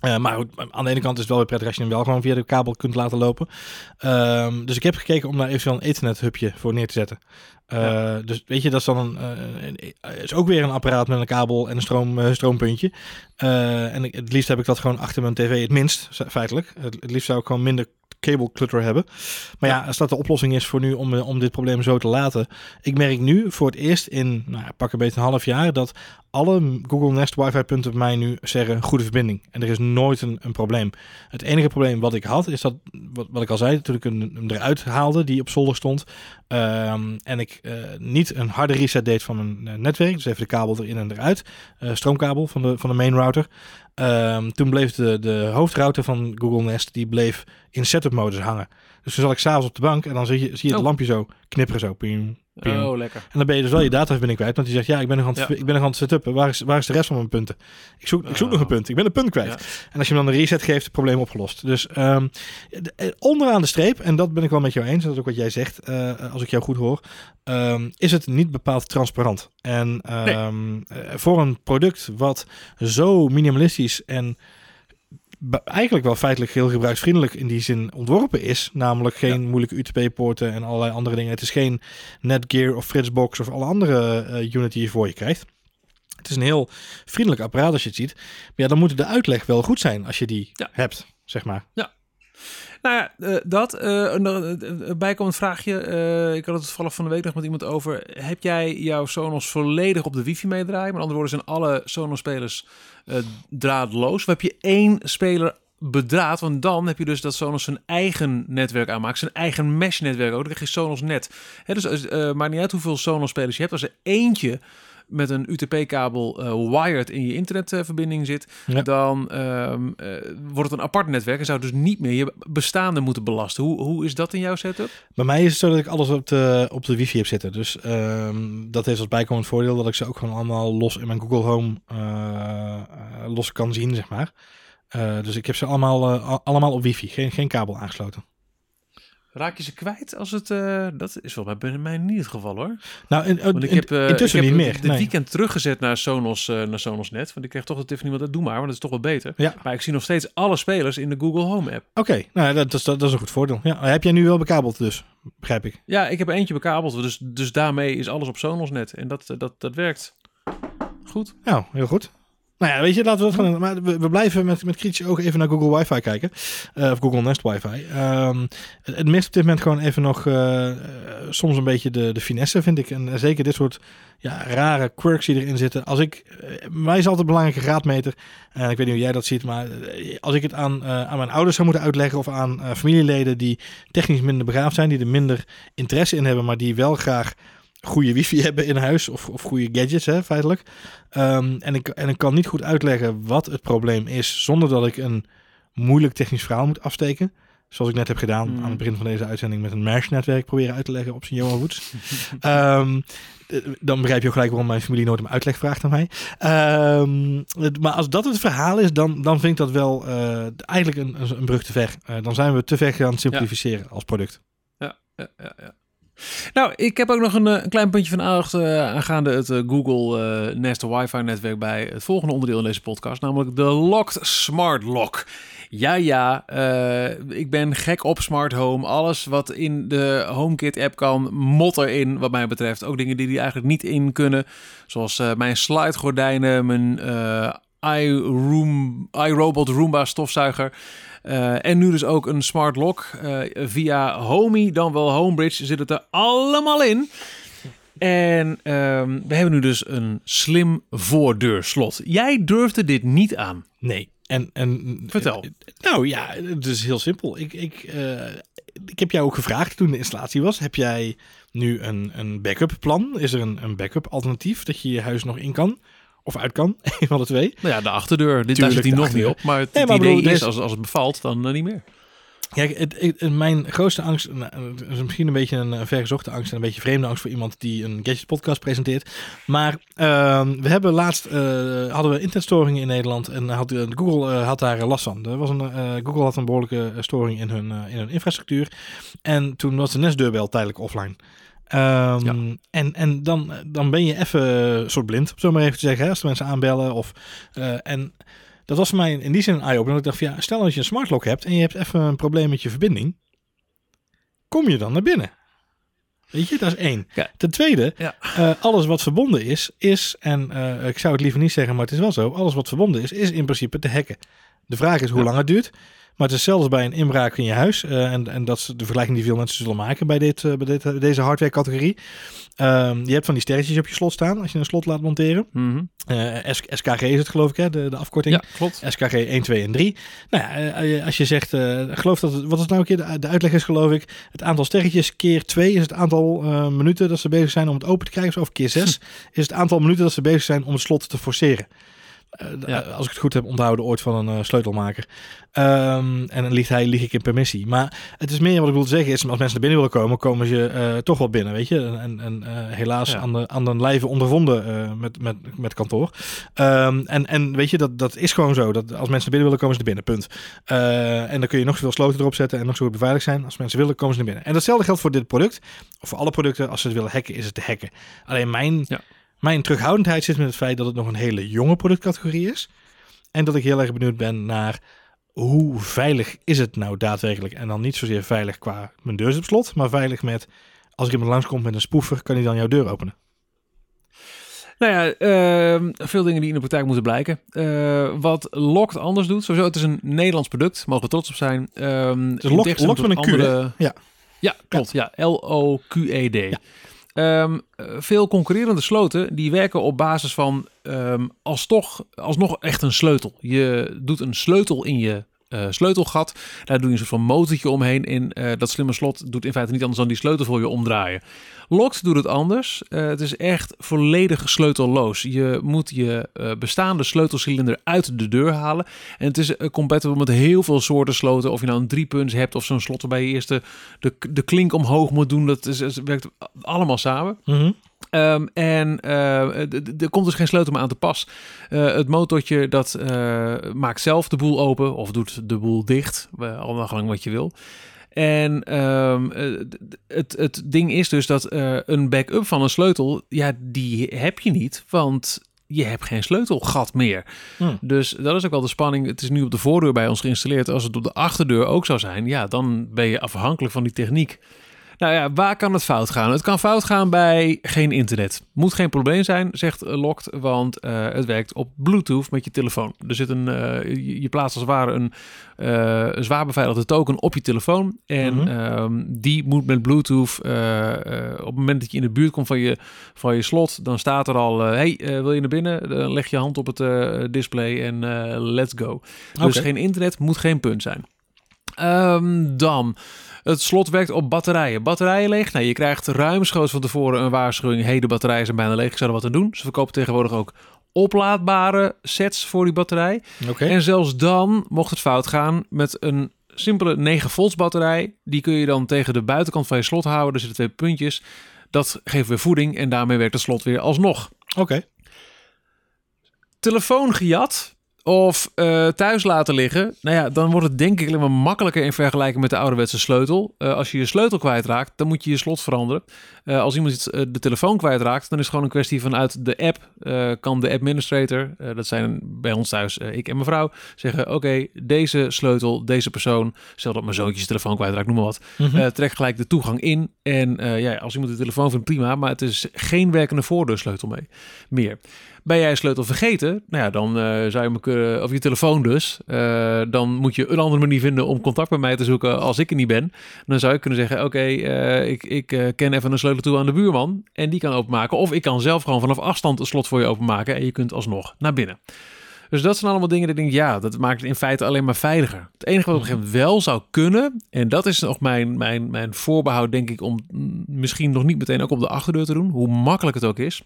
Uh, maar goed, aan de ene kant is het wel weer prettig als je hem wel gewoon via de kabel kunt laten lopen. Um, dus ik heb gekeken om daar eventueel een Ethernet hubje voor neer te zetten. Uh, ja. Dus weet je, dat is dan een, uh, is ook weer een apparaat met een kabel en een stroom, stroompuntje. en ik, het liefst heb ik dat gewoon achter mijn tv, het minst feitelijk. Het, het liefst zou ik gewoon minder cable clutter hebben. Maar ja, als dat de oplossing is voor nu om, om dit probleem zo te laten. Ik merk nu voor het eerst in, nou, pak een beetje een half jaar, dat alle Google Nest wifi punten bij mij nu zeggen goede verbinding. En er is nooit een, een probleem. Het enige probleem wat ik had, is dat, wat, wat ik al zei, toen ik hem eruit haalde, die op zolder stond. Um, en ik uh, niet een harde reset deed van mijn uh, netwerk. Dus even de kabel erin en eruit. Uh, stroomkabel van de, van de main router. Um, toen bleef de, de hoofdrouter van Google Nest, die bleef in setup modus hangen. Dus toen zat ik s'avonds op de bank en dan zie je, zie je het oh. lampje zo knipperen zo. Ping, Oh, lekker. En dan ben je dus wel je dataverbinding kwijt. Want die zegt, ja, ik ben nog aan het, ik ben nog aan het setupen. Waar is, waar is de rest van mijn punten? Ik zoek, ik zoek nog een punt. Ik ben een punt kwijt. En als je hem dan een reset geeft, het probleem opgelost. Dus um, onderaan de streep, en dat ben ik wel met jou eens, dat is ook wat jij zegt, uh, als ik jou goed hoor, um, is het niet bepaald transparant. En um, nee. voor een product wat zo minimalistisch en eigenlijk wel feitelijk heel gebruiksvriendelijk in die zin ontworpen is. Namelijk geen ja. moeilijke UTP-poorten en allerlei andere dingen. Het is geen Netgear of Fritzbox of alle andere uh, unit die je voor je krijgt. Het is een heel vriendelijk apparaat als je het ziet. Maar ja, dan moet de uitleg wel goed zijn als je die ja. hebt, zeg maar. Ja. Nou ja, uh, dat. Uh, een bijkomend vraagje. Ik had het toevallig van de week nog met iemand over. Heb jij jouw Sonos volledig op de wifi meedraaien? Met andere woorden, zijn alle Sonos-spelers draadloos? Of heb je één speler bedraad? Want dan heb je dus dat Sonos zijn eigen netwerk aanmaakt. Zijn eigen mesh-netwerk ook. Dan krijg je Sonos net. Dus uh, maakt niet uit hoeveel Sonos-spelers je hebt. Als er eentje met een UTP-kabel uh, wired in je internetverbinding zit, ja. dan um, uh, wordt het een apart netwerk en zou dus niet meer je bestaande moeten belasten. Hoe, hoe is dat in jouw setup? Bij mij is het zo dat ik alles op de, op de wifi heb zitten. Dus um, dat heeft als bijkomend voordeel dat ik ze ook gewoon allemaal los in mijn Google Home uh, los kan zien, zeg maar. dus ik heb ze allemaal, allemaal op wifi, geen, geen kabel aangesloten. Raak je ze kwijt als het... Uh, dat is wel bij mij niet het geval hoor. Nou, in, want ik heb, uh, intussen ik heb niet meer. Dit nee. weekend teruggezet naar Sonos, uh, naar Sonos Net. Want ik kreeg toch de Tiffany, wat dat doe maar, want dat is toch wel beter. Ja. Maar ik zie nog steeds alle spelers in de Google Home app. Oké, okay. nou dat, dat, dat, is een goed voordeel. Ja, heb jij nu wel bekabeld dus, begrijp ik? Ja, ik heb eentje bekabeld. Dus, dus daarmee is alles op Sonos Net. En dat, dat, dat werkt goed. Nou, heel goed. Nou ja, weet je, laten we dat gaan. Maar we, blijven met, met kritische ogen even naar Google Wi-Fi kijken. Uh, of Google Nest Wi-Fi. Um, het, het mist op dit moment gewoon even nog uh, soms een beetje de, de finesse, vind ik. En zeker dit soort ja, rare quirks die erin zitten. Als ik, uh, mij is altijd een belangrijke graadmeter. En ik weet niet hoe jij dat ziet, maar als ik het aan, aan mijn ouders zou moeten uitleggen of aan familieleden die technisch minder begaafd zijn, die er minder interesse in hebben, maar die wel graag goede wifi hebben in huis of, of goede gadgets, hè, feitelijk. Um, en, ik, en ik kan niet goed uitleggen wat het probleem is zonder dat ik een moeilijk technisch verhaal moet afsteken. Zoals ik net heb gedaan mm. aan het begin van deze uitzending met een mesh-netwerk proberen uit te leggen op zijn Johan Woods. um, dan begrijp je ook gelijk waarom mijn familie nooit om uitleg vraagt aan mij. Um, maar als dat het verhaal is, dan, dan vind ik dat wel uh, eigenlijk een, een brug te ver. Uh, dan zijn we te ver gaan simplificeren ja. als product. Ja, ja, ja. ja. Nou, ik heb ook nog een, een klein puntje van aandacht uh, aangaande het uh, Google Nest Wi-Fi-netwerk bij het volgende onderdeel in deze podcast, namelijk de Locked Smart Lock. Ja, ja, ik ben gek op smart home. Alles wat in de HomeKit-app kan, mot erin, wat mij betreft. Ook dingen die die eigenlijk niet in kunnen, zoals mijn slide-gordijnen, mijn iRoom, iRobot Roomba stofzuiger. Uh, en nu dus ook een smart lock uh, via Homey, dan wel Homebridge, zit het er allemaal in. En um, we hebben nu dus een slim voordeurslot. Jij durfde dit niet aan. Nee. En, en, Vertel. Nou ja, het is heel simpel. Ik, ik, uh, ik heb jou ook gevraagd toen de installatie was. Heb jij nu een, een backup plan? Is er een, een backup alternatief dat je je huis nog in kan? Of uit kan. Een van de twee. Nou ja, de achterdeur. Dit daar zit hij nog niet op. Maar het, nee, maar idee bedoel, is, als, als het bevalt, dan uh, niet meer. Kijk, het, het, mijn grootste angst, nou, is misschien een beetje een vergezochte angst en een beetje vreemde angst voor iemand die een Gadget podcast presenteert. Maar uh, we hebben laatst, uh, hadden we internetstoringen in Nederland en had, uh, Google had daar last van. Er was een, Google had een behoorlijke storing in hun, in hun infrastructuur. En toen was de Nest-deurbel tijdelijk offline. Um, ja. En, en dan, dan ben je even soort blind, om zo maar even te zeggen, hè, als de mensen aanbellen. Of, uh, en Dat was voor mij in die zin een eye-opener. Ik dacht van ja, stel dat je een smart lock hebt en je hebt even een probleem met je verbinding. Kom je dan naar binnen? Weet je, dat is één. Ja. Ten tweede, Ja. eh, alles wat verbonden is, is, en eh, ik zou het liever niet zeggen, maar het is wel zo. Alles wat verbonden is, is in principe te hacken. De vraag is hoe Ja. lang het duurt. Maar het is zelfs bij een inbraak in je huis. eh, en, en dat is de vergelijking die veel mensen zullen maken bij, dit, eh, bij dit, eh, deze hardware categorie. Ehm, je hebt van die sterretjes op je slot staan als je een slot laat monteren. Mhm. SKG is het geloof ik, hè? De, de afkorting. Ja, klopt. SKG 1, 2 en 3. Nou ja, als je zegt, geloof dat het, wat is nou een keer de, de uitleg is geloof ik, het aantal sterretjes keer 2 is het aantal minuten dat ze bezig zijn om het open te krijgen, of keer 6 is het aantal minuten dat ze bezig zijn om het slot te forceren. Eh, Ja. Als ik het goed heb onthouden ooit van een eh, sleutelmaker. Ehm, en dan liegt hij, lieg ik in permissie. Maar het is meer wat ik wil zeggen is, als mensen naar binnen willen komen, komen ze eh, toch wel binnen, weet je. En, en, eh, helaas Ja. aan, de, aan de lijve ondervonden eh, met, met, met kantoor. Ehm, en, en weet je, dat, dat is gewoon zo. Dat als mensen naar binnen willen, komen ze naar binnen. Punt. Eh, en dan kun je nog zoveel sloten erop zetten en nog zo goed beveiligd zijn. Als mensen willen, komen ze naar binnen. En datzelfde geldt voor dit product. Of voor alle producten. Als ze het willen hacken, is het te hacken. Alleen mijn, Ja. Mijn terughoudendheid zit met het feit dat het nog een hele jonge productcategorie is. En dat ik heel erg benieuwd ben naar hoe veilig is het nou daadwerkelijk. En dan niet zozeer veilig qua mijn deur op slot, maar veilig met als ik iemand langskom met een spoefer, kan hij dan jouw deur openen. Nou ja, ehm, veel dingen die in de praktijk moeten blijken. Eh, wat Locked anders doet, sowieso, het is een Nederlands product, mogen we trots op zijn. Ehm is Locked- Locked met een Q, hè? andere- Ja. Ja, klopt. Ja, L-O-Q-E-D. Eh, veel concurrerende sloten die werken op basis van ehm, als toch, alsnog echt een sleutel. Je doet een sleutel in je eh, sleutelgat. Daar doe je een soort van motortje omheen. En eh, dat slimme slot doet in feite niet anders dan die sleutel voor je omdraaien. Locked doet het anders. Eh, het is echt volledig sleutelloos. Je moet je bestaande sleutelcilinder uit de deur halen. En het is compatible met heel veel soorten sloten. Of je nou een driepunts hebt of zo'n slot waarbij je eerst de, de, klink omhoog moet doen. Dat is, werkt allemaal samen. Mhm. Ehm, en eh, er komt dus geen sleutel meer aan te pas. Eh, het motortje dat eh, maakt zelf de boel open of doet de boel dicht, gelang wat je wil. En ehm, eh, het, het ding is dus dat een backup van een sleutel, ja, die heb je niet, want je hebt geen sleutelgat meer. Hmm. Dus dat is ook wel de spanning. Het is nu op de voordeur bij ons geïnstalleerd. Als het op de achterdeur ook zou zijn, ja, dan ben je afhankelijk van die techniek. Nou ja, waar kan het fout gaan? Het kan fout gaan bij geen internet. Moet geen probleem zijn, zegt Locked, want uh, het werkt op Bluetooth met je telefoon. Er zit een, uh, je, je plaatst als het ware een, uh, een zwaar beveiligde token op je telefoon. En mm -hmm. um, die moet met Bluetooth, op het moment dat je in de buurt komt van je, van je slot, dan staat er al, hey, wil je naar binnen? Dan leg je hand op het display en let's go. Dus Okay. geen internet, moet geen punt zijn. Um, dan... Het slot werkt op batterijen. Batterijen leeg? Nee, je krijgt ruimschoots van tevoren een waarschuwing. Hey, de batterijen zijn bijna leeg, ik zou er wat aan doen. Ze verkopen tegenwoordig ook oplaadbare sets voor die batterij. Okay. En zelfs dan mocht het fout gaan met een simpele 9 volts batterij. Die kun je dan tegen de buitenkant van je slot houden. Er zitten twee puntjes. Dat geeft weer voeding en daarmee werkt het slot weer alsnog. Oké. Okay. Telefoon gejat of uh, thuis laten liggen, nou ja, dan wordt het denk ik alleen maar makkelijker in vergelijking met de ouderwetse sleutel. Uh, als je je sleutel kwijtraakt, dan moet je je slot veranderen. Uh, als iemand de telefoon kwijtraakt, dan is het gewoon een kwestie vanuit de app. kan de administrator, dat zijn bij ons thuis ik en mijn vrouw, zeggen: Oké, okay, deze sleutel, deze persoon, stel dat mijn zoontje zijn telefoon kwijtraakt, noem maar wat, mm -hmm. trek gelijk de toegang in. En ja, als iemand de telefoon vindt, prima, maar het is geen werkende voordeursleutel mee meer. Ben jij sleutel vergeten? Nou ja, dan uh, zou je me kunnen, of je telefoon dus. Uh, dan moet je een andere manier vinden om contact met mij te zoeken als ik er niet ben. Dan zou ik kunnen zeggen: Oké, uh, ik, ik ken even een sleutel toe aan de buurman. En die kan openmaken. Of ik kan zelf gewoon vanaf afstand een slot voor je openmaken. En je kunt alsnog naar binnen. Dus dat zijn allemaal dingen dat ik denk, ja, dat maakt het in feite alleen maar veiliger. Het enige wat op een gegeven moment wel zou kunnen, en dat is nog mijn, mijn, mijn voorbehoud, denk ik, om misschien nog niet meteen ook op de achterdeur te doen, hoe makkelijk het ook is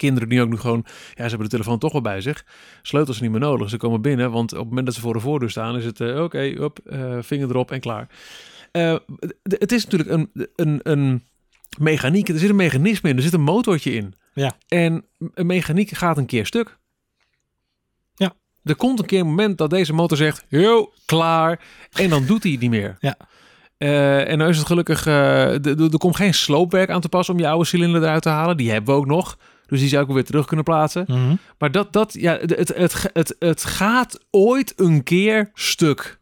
kinderen die ook nu gewoon, ja, ze hebben de telefoon toch wel bij zich. Sleutels niet meer nodig. Ze komen binnen, want op het moment dat ze voor de voordeur staan, is het uh, oké, okay, up, uh, vinger erop en klaar. Uh, het is natuurlijk een, een, een mechaniek. Er zit een mechanisme in, er zit een motortje in. Ja. En een mechaniek gaat een keer stuk. Ja. Er komt een keer een moment dat deze motor zegt, yo, klaar. En dan doet hij het niet meer. Ja. Uh, en dan is het gelukkig, uh, er komt geen sloopwerk aan te passen om je oude cilinder eruit te halen. Die hebben we ook nog. Dus die zou ik ook weer terug kunnen plaatsen. Mhm. Maar dat, dat ja, het, het, het, het gaat ooit een keer stuk.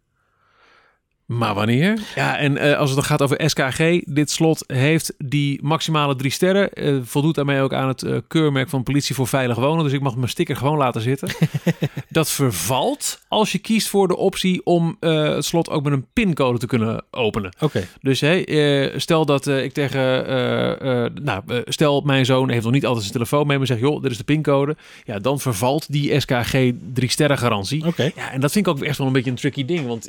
Maar wanneer? Ja, en eh, als het dan gaat over SKG, dit slot heeft die maximale drie sterren. eh, voldoet daarmee ook aan het eh, keurmerk van politie voor veilig wonen. Dus ik mag mijn sticker gewoon laten zitten. dat vervalt als je kiest voor de optie om het slot ook met een pincode te kunnen openen. Oké. Dus hey, stel dat ik tegen, nou, stel mijn zoon heeft nog niet altijd zijn telefoon mee, maar zegt, joh, dit is de pincode. Ja, dan vervalt die SKG drie sterren garantie. Oké. Ja, en dat vind ik ook echt wel een beetje een tricky ding, want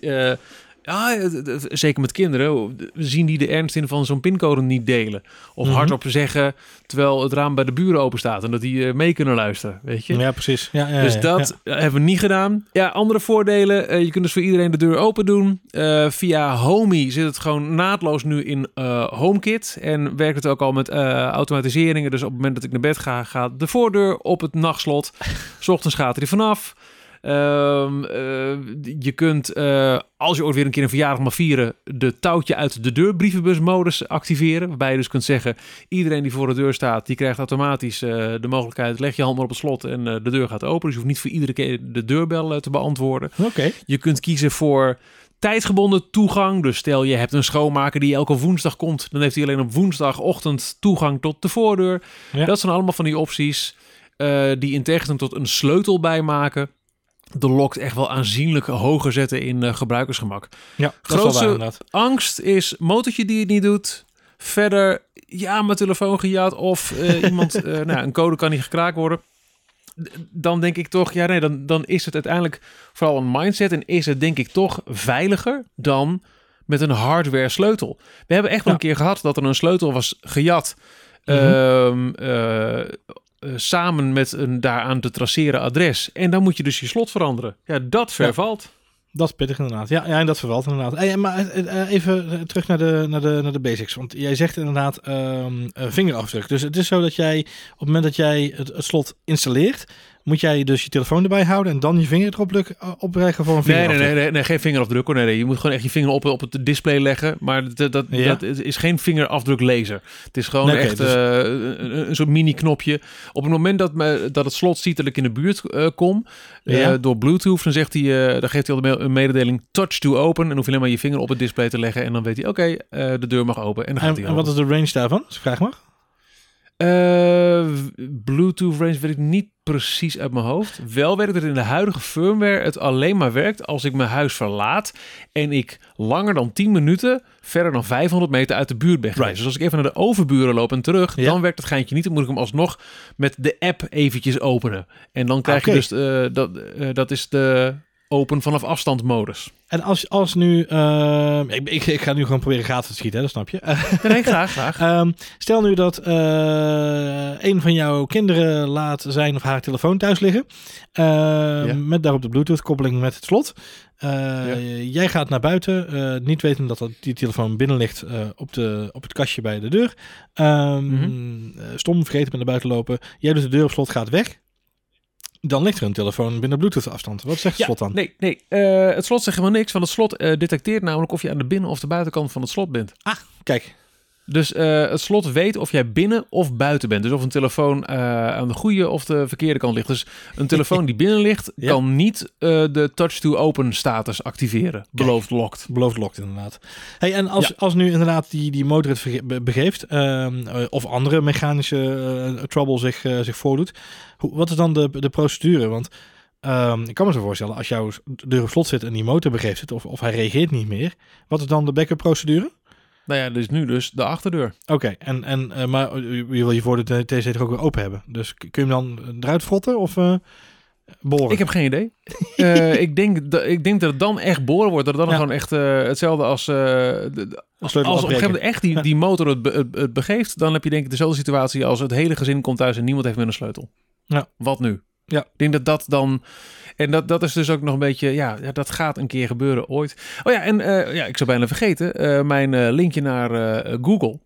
ja, zeker met kinderen zien die de ernst in van zo'n pincode niet delen. Of Mhm. hardop zeggen terwijl het raam bij de buren open staat en dat die eh, mee kunnen luisteren, weet je. Ja, precies. Ja, ja, Dus dat ja. hebben we niet gedaan. Ja, andere voordelen. eh, je kunt dus voor iedereen de deur open doen. Eh, via Homey zit het gewoon naadloos nu in HomeKit. En werkt het ook al met automatiseringen. Dus op het moment dat ik naar bed ga, gaat de voordeur op het nachtslot. 's ochtends gaat hij er vanaf. Ehm, eh, je kunt, eh, als je ooit weer een keer een verjaardag mag vieren, de touwtje uit de deur brievenbusmodus activeren. Waarbij je dus kunt zeggen, iedereen die voor de deur staat, die krijgt automatisch eh, de mogelijkheid, leg je hand maar op het slot en de deur gaat open. Dus je hoeft niet voor iedere keer de deurbel te beantwoorden. Oké. Je kunt kiezen voor tijdgebonden toegang. Dus stel je hebt een schoonmaker die elke woensdag komt, dan heeft hij alleen op woensdagochtend toegang tot de voordeur. Ja. Dat zijn allemaal van die opties die in tegenstelling tot een sleutel bijmaken. De lokt echt wel aanzienlijk hoger zetten in eh, gebruikersgemak. Ja, dat is wel Grootste- waar inderdaad. Angst is motortje die het niet doet. Verder, ja, mijn telefoon gejat of eh, iemand, eh, nou, een code kan niet gekraakt worden. Dan denk ik toch, ja, nee, dan, dan is het uiteindelijk vooral een mindset en is het denk ik toch veiliger dan met een hardware sleutel. We hebben echt wel Ja. een keer gehad dat er een sleutel was gejat. Mhm. ehm, eh, eh, samen met een daaraan te traceren adres. En dan moet je dus je slot veranderen. Ja, dat vervalt. Dat is pittig inderdaad. Ja, ja en dat vervalt inderdaad. Hey, maar eh, eh, even terug naar de, naar, de, naar de basics. Want jij zegt inderdaad ehm, eh, vingerafdruk. Dus het is zo dat jij op het moment dat jij het, het slot installeert, moet jij dus je telefoon erbij houden en dan je vinger erop eh, opleggen voor een Nee, nee, nee, nee, nee, geen vingerafdruk hoor. Nee, nee, je moet gewoon echt je vinger op, op het display leggen. Maar dat, dat, Ja. dat is geen vingerafdruk laser. Het is gewoon Nee, echt dus- eh, een, soort mini knopje. Op het moment dat, me, dat het slot ziet dat ik in de buurt eh, kom, door Bluetooth, dan, zegt hij, dan geeft hij al me- een mededeling touch to open. En hoef je alleen maar je vinger op het display te leggen. En dan weet hij, oké, de deur mag open. En dan gaat En, hij en wat is de range daarvan? Als ik vraag mag. Eh, Bluetooth range weet ik niet precies uit mijn hoofd. Wel werkt het in de huidige firmware het alleen maar werkt als ik mijn huis verlaat en ik langer dan 10 minuten verder dan 500 meter uit de buurt ben geweest. Right. Dus als ik even naar de overburen loop en terug, Ja. dan werkt het geintje niet. Dan moet ik hem alsnog met de app eventjes openen. En dan krijg je dus, eh, dat, eh, dat is de open vanaf afstand modus. En als, als nu... ehm, ik, ik, ik ga nu gewoon proberen gaten te schieten, hè, dat snap je. Nee, graag, graag. Ehm, stel nu dat eh, een van jouw kinderen laat zijn of haar telefoon thuis liggen. ehm, Ja. Met daarop de Bluetooth koppeling met het slot. Eh, Ja. Jij gaat naar buiten, eh, niet weten dat dat die telefoon binnen ligt eh, op, de, op het kastje bij de deur. Ehm, Mhm. eh, stom, vergeten met naar buiten lopen. Jij doet de deur op slot, gaat weg. Dan ligt er een telefoon binnen Bluetooth afstand. Wat zegt het slot dan? Nee, nee. eh, het slot zegt helemaal niks. Want het slot eh, detecteert namelijk of je aan de binnen- of de buitenkant van het slot bent. Kijk, Dus eh, het slot weet of jij binnen of buiten bent. Dus of een telefoon eh, aan de goede of de verkeerde kant ligt. Dus een telefoon die binnen ligt, Ja. kan niet eh, de touch-to-open status activeren. Beloofd locked. Beloofd lokt inderdaad. Hey, en als, Ja. als nu inderdaad die, die motor het begeeft, ehm, eh, of andere mechanische trouble zich, zich voordoet, hoe, wat is dan de, de procedure? Want ehm, ik kan me zo voorstellen, als jouw deur op slot zit en die motor begeeft het, of, of hij reageert niet meer, wat is dan de backup procedure? Nou ja, dus nu dus de achterdeur. Oké, en, en, eh, maar je wil je voor de TC toch ook weer open hebben. Dus kun je hem dan eruit frotten of eh boren? Ik heb geen idee. Eh, ik, denk dat, ik denk dat het dan echt boren wordt. Dat het dan Ja. gewoon echt eh, hetzelfde als... eh, de- Als als op een gegeven moment echt die, die motor het, be- het, het begeeft... dan heb je denk ik dezelfde situatie als het hele gezin komt thuis... en niemand heeft meer een sleutel. Ja. Wat nu? Ja. Ik denk dat dat dan... En dat, dat is dus ook nog een beetje... Ja, ja dat gaat een keer gebeuren ooit. Oh ja, en eh, ja, ik zou bijna vergeten... eh, mijn eh, linkje naar Google...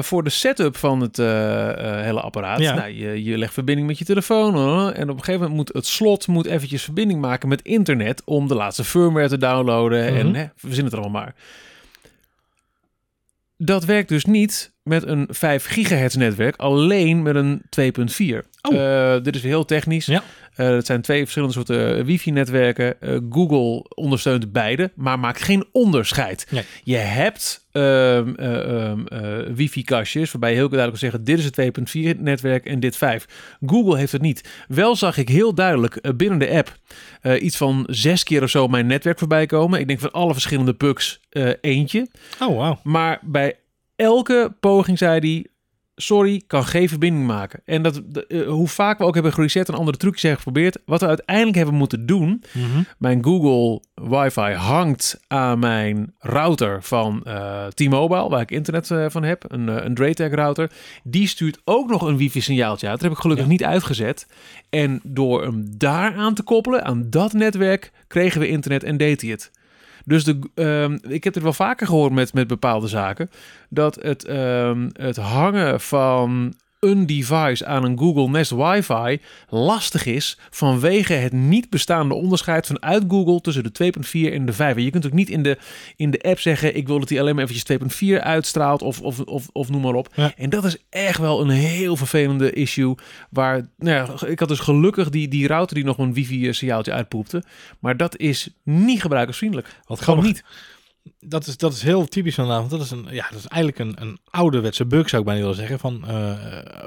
Voor de setup van het hele apparaat. Ja. Nou, je, je legt verbinding met je telefoon. en op een gegeven moment moet het slot moet eventjes verbinding maken met internet. om de laatste firmware te downloaden. En Mhm. hè, verzin het er allemaal maar. Dat werkt dus niet met een 5 gigahertz netwerk, alleen met een 2.4. Oh. Eh, dit is weer heel technisch. Ja. Eh, het zijn twee verschillende soorten eh, wifi-netwerken. Google ondersteunt beide, maar maakt geen onderscheid. Nee. Je hebt ehm, eh, ehm, eh, wifi-kastjes waarbij je heel duidelijk kan zeggen... dit is het 2.4-netwerk en dit 5. Google heeft het niet. Wel zag ik heel duidelijk binnen de app... iets van zes keer of zo mijn netwerk voorbij komen. Ik denk van alle verschillende eh, eentje. Oh, wauw. Maar bij elke poging zei hij... Sorry, kan geen verbinding maken. En dat, de- eh, hoe vaak we ook hebben gereset en andere trucjes hebben geprobeerd. Wat we uiteindelijk hebben moeten doen. Mhm. Mijn Google Wi-Fi hangt aan mijn router van eh, T-Mobile, waar ik internet eh, van heb. Een, een router. Die stuurt ook nog een wifi-signaaltje uit. Dat heb ik gelukkig Ja. niet uitgezet. En door hem daar aan te koppelen, aan dat netwerk, kregen we internet en deed hij het. Dus de, ehm, ik heb het wel vaker gehoord met, met bepaalde zaken. Dat het, ehm, het hangen van een device aan een Google Nest Wi-Fi lastig is vanwege het niet bestaande onderscheid vanuit Google tussen de 2.4 en de 5. En je kunt ook niet in de, in de app zeggen: ik wil dat hij alleen maar eventjes 2.4 uitstraalt of, of, of, of noem maar op. Ja. En dat is echt wel een heel vervelende issue. Waar, nou ja, ik had dus gelukkig die, die router die nog een wifi-signaaltje uitpoepte. Maar dat is niet gebruikersvriendelijk. Wat Gewoon niet. Dat is, dat is heel typisch van vanavond. Dat is, een, ja, dat is eigenlijk een, een ouderwetse bug, zou ik bijna willen zeggen. Van, eh,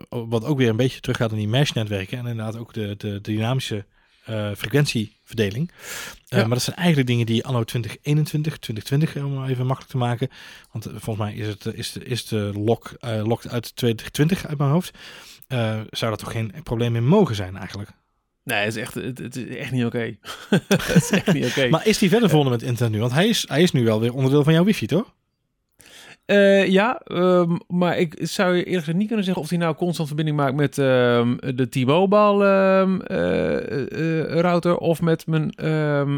wat ook weer een beetje teruggaat in die mesh-netwerken. En inderdaad ook de, de, dynamische eh, frequentieverdeling. Eh, Ja. Maar dat zijn eigenlijk dingen die anno 2021, 2020, om even makkelijk te maken. Want eh, volgens mij is, het, eh, is, de, is de lock, eh locked uit 2020 uit mijn hoofd. Eh, zou dat toch geen probleem meer mogen zijn eigenlijk? Nee, het is echt, het, het is echt niet oké. het is echt niet oké. Maar is die verder verbonden met internet nu? Want hij is, hij is nu wel weer onderdeel van jouw wifi, toch? Eh, ja, ehm, maar ik zou je eerlijk gezegd niet kunnen zeggen of hij nou constant verbinding maakt met ehm, de T-Mobile ehm, eh, eh, router of met mijn,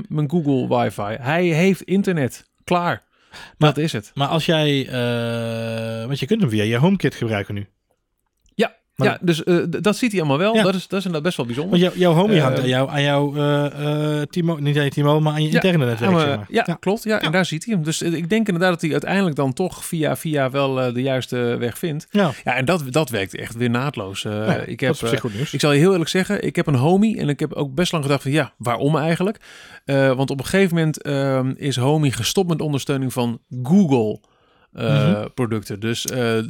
mijn Google wifi. Hij heeft internet. Klaar. Maar- dat is het. Maar als jij, eh, want je kunt hem via je HomeKit gebruiken nu. Maar- ja, dus eh, dat ziet hij allemaal wel. Ja. Dat, is, dat is inderdaad best wel bijzonder. Want jou, jouw homie Eh, hangt aan jou, aan jouw eh, eh, Timo, niet aan je Timo, maar aan je interne netwerk. Ja, zeg maar- ja, klopt. Ja, En daar ziet hij hem. Dus eh, ik denk inderdaad dat hij uiteindelijk dan toch via via wel eh, de juiste weg vindt. Ja. Ja, en dat, dat werkt echt weer naadloos. Eh, ik heb. Ik zal je heel eerlijk zeggen, ik heb een homie en ik heb ook best lang gedacht van ja, waarom eigenlijk? Eh, want op een gegeven moment ehm, is homie gestopt met ondersteuning van Google. Eh, Mhm. producten. Dus eh, eh,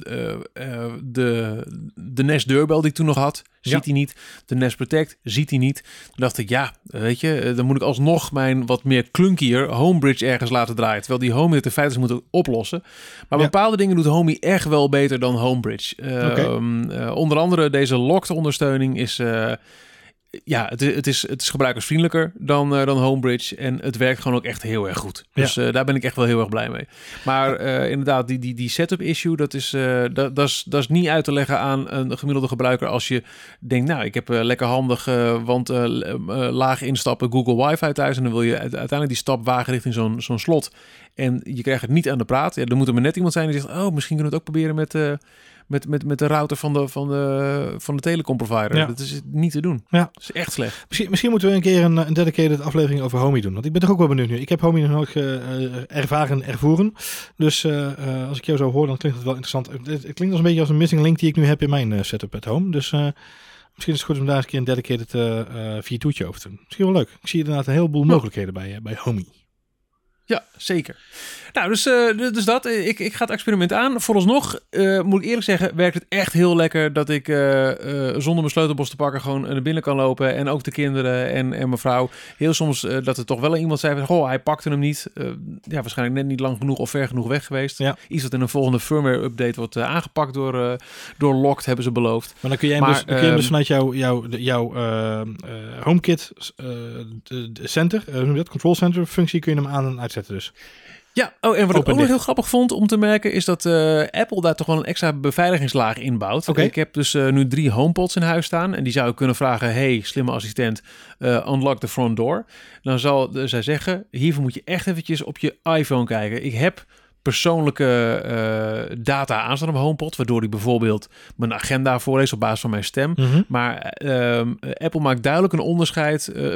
de, de Nest Deurbel die ik toen nog had, ziet Ja. hij niet. De Nest Protect ziet hij niet. Toen dacht ik, ja, weet je, dan moet ik alsnog mijn wat meer clunkier Homebridge ergens laten draaien. Terwijl die Homie het in feite moet oplossen. Maar Ja. bepaalde dingen doet Homie echt wel beter dan Homebridge. Oké. ehm, eh, onder andere deze locked ondersteuning is... ja, het, is- het, is, het is gebruikersvriendelijker dan, eh, dan Homebridge. En het werkt gewoon ook echt heel erg goed. Dus eh, daar ben ik echt wel heel erg blij mee. Maar eh, inderdaad, die, die, die setup issue, dat is, dat, dat, is, dat is niet uit te leggen aan een gemiddelde gebruiker. Als je denkt, nou, ik heb lekker handig, want laag instappen Google Wifi thuis. En dan wil je uite- uiteindelijk die stap wagen richting zo'n zo'n slot. En je krijgt het niet aan de praat. Ja, er moet er maar net iemand zijn die zegt, oh, misschien kunnen we het ook proberen met... met, met, met de router van de, van de, van de telecom provider. Ja. Dat is niet te doen. Ja. Dat is echt slecht. Misschien, misschien moeten we een keer een, een dedicated aflevering over Homie doen. Want ik ben toch ook wel benieuwd nu. Ik heb Homie nog nooit eh, ervaren, ervoeren. Dus eh, eh, als ik jou zo hoor, dan klinkt het wel interessant. Het, het klinkt als een beetje als een missing link die ik nu heb in mijn setup at home. Dus misschien is het goed om daar eens een keer een dedicated via toetje over te doen. Misschien wel leuk. Ik zie inderdaad een heleboel mogelijkheden bij, eh, bij Homie. Ja, zeker. Nou, dus, eh, dus dat. Ik, ik ga het experiment aan. Vooralsnog, eh, moet ik eerlijk zeggen, werkt het echt heel lekker dat ik eh, eh, zonder mijn sleutelbos te pakken gewoon naar binnen kan lopen. En ook de kinderen en, en mijn vrouw. Heel soms eh, dat er toch wel iemand zei van, goh, hij pakte hem niet. Eh, ja, waarschijnlijk net niet lang genoeg of ver genoeg weg geweest. Ja. Iets wat in een volgende firmware update wordt eh, aangepakt door, eh door Locked, hebben ze beloofd. Maar dan kun jij hem, Maar, dus, kun je hem dus ehm, vanuit jouw, eh, eh, HomeKit eh, center, eh, dat, control center functie, kun je hem aan en uitzetten dus. Ja, oh, en wat ik ook nog heel grappig vond om te merken, is dat eh, Apple daar toch wel een extra beveiligingslaag inbouwt. Oké. Ik heb dus eh, nu drie HomePods in huis staan en die zou ik kunnen vragen, hey, slimme assistent, eh, unlock the front door. Dan zal zij zeggen, hiervoor moet je echt eventjes op je iPhone kijken. Ik heb persoonlijke eh, data aanstaan op mijn HomePod, waardoor hij bijvoorbeeld mijn agenda voorleest op basis van mijn stem. Mhm. Maar ehm, Apple maakt duidelijk een onderscheid, eh,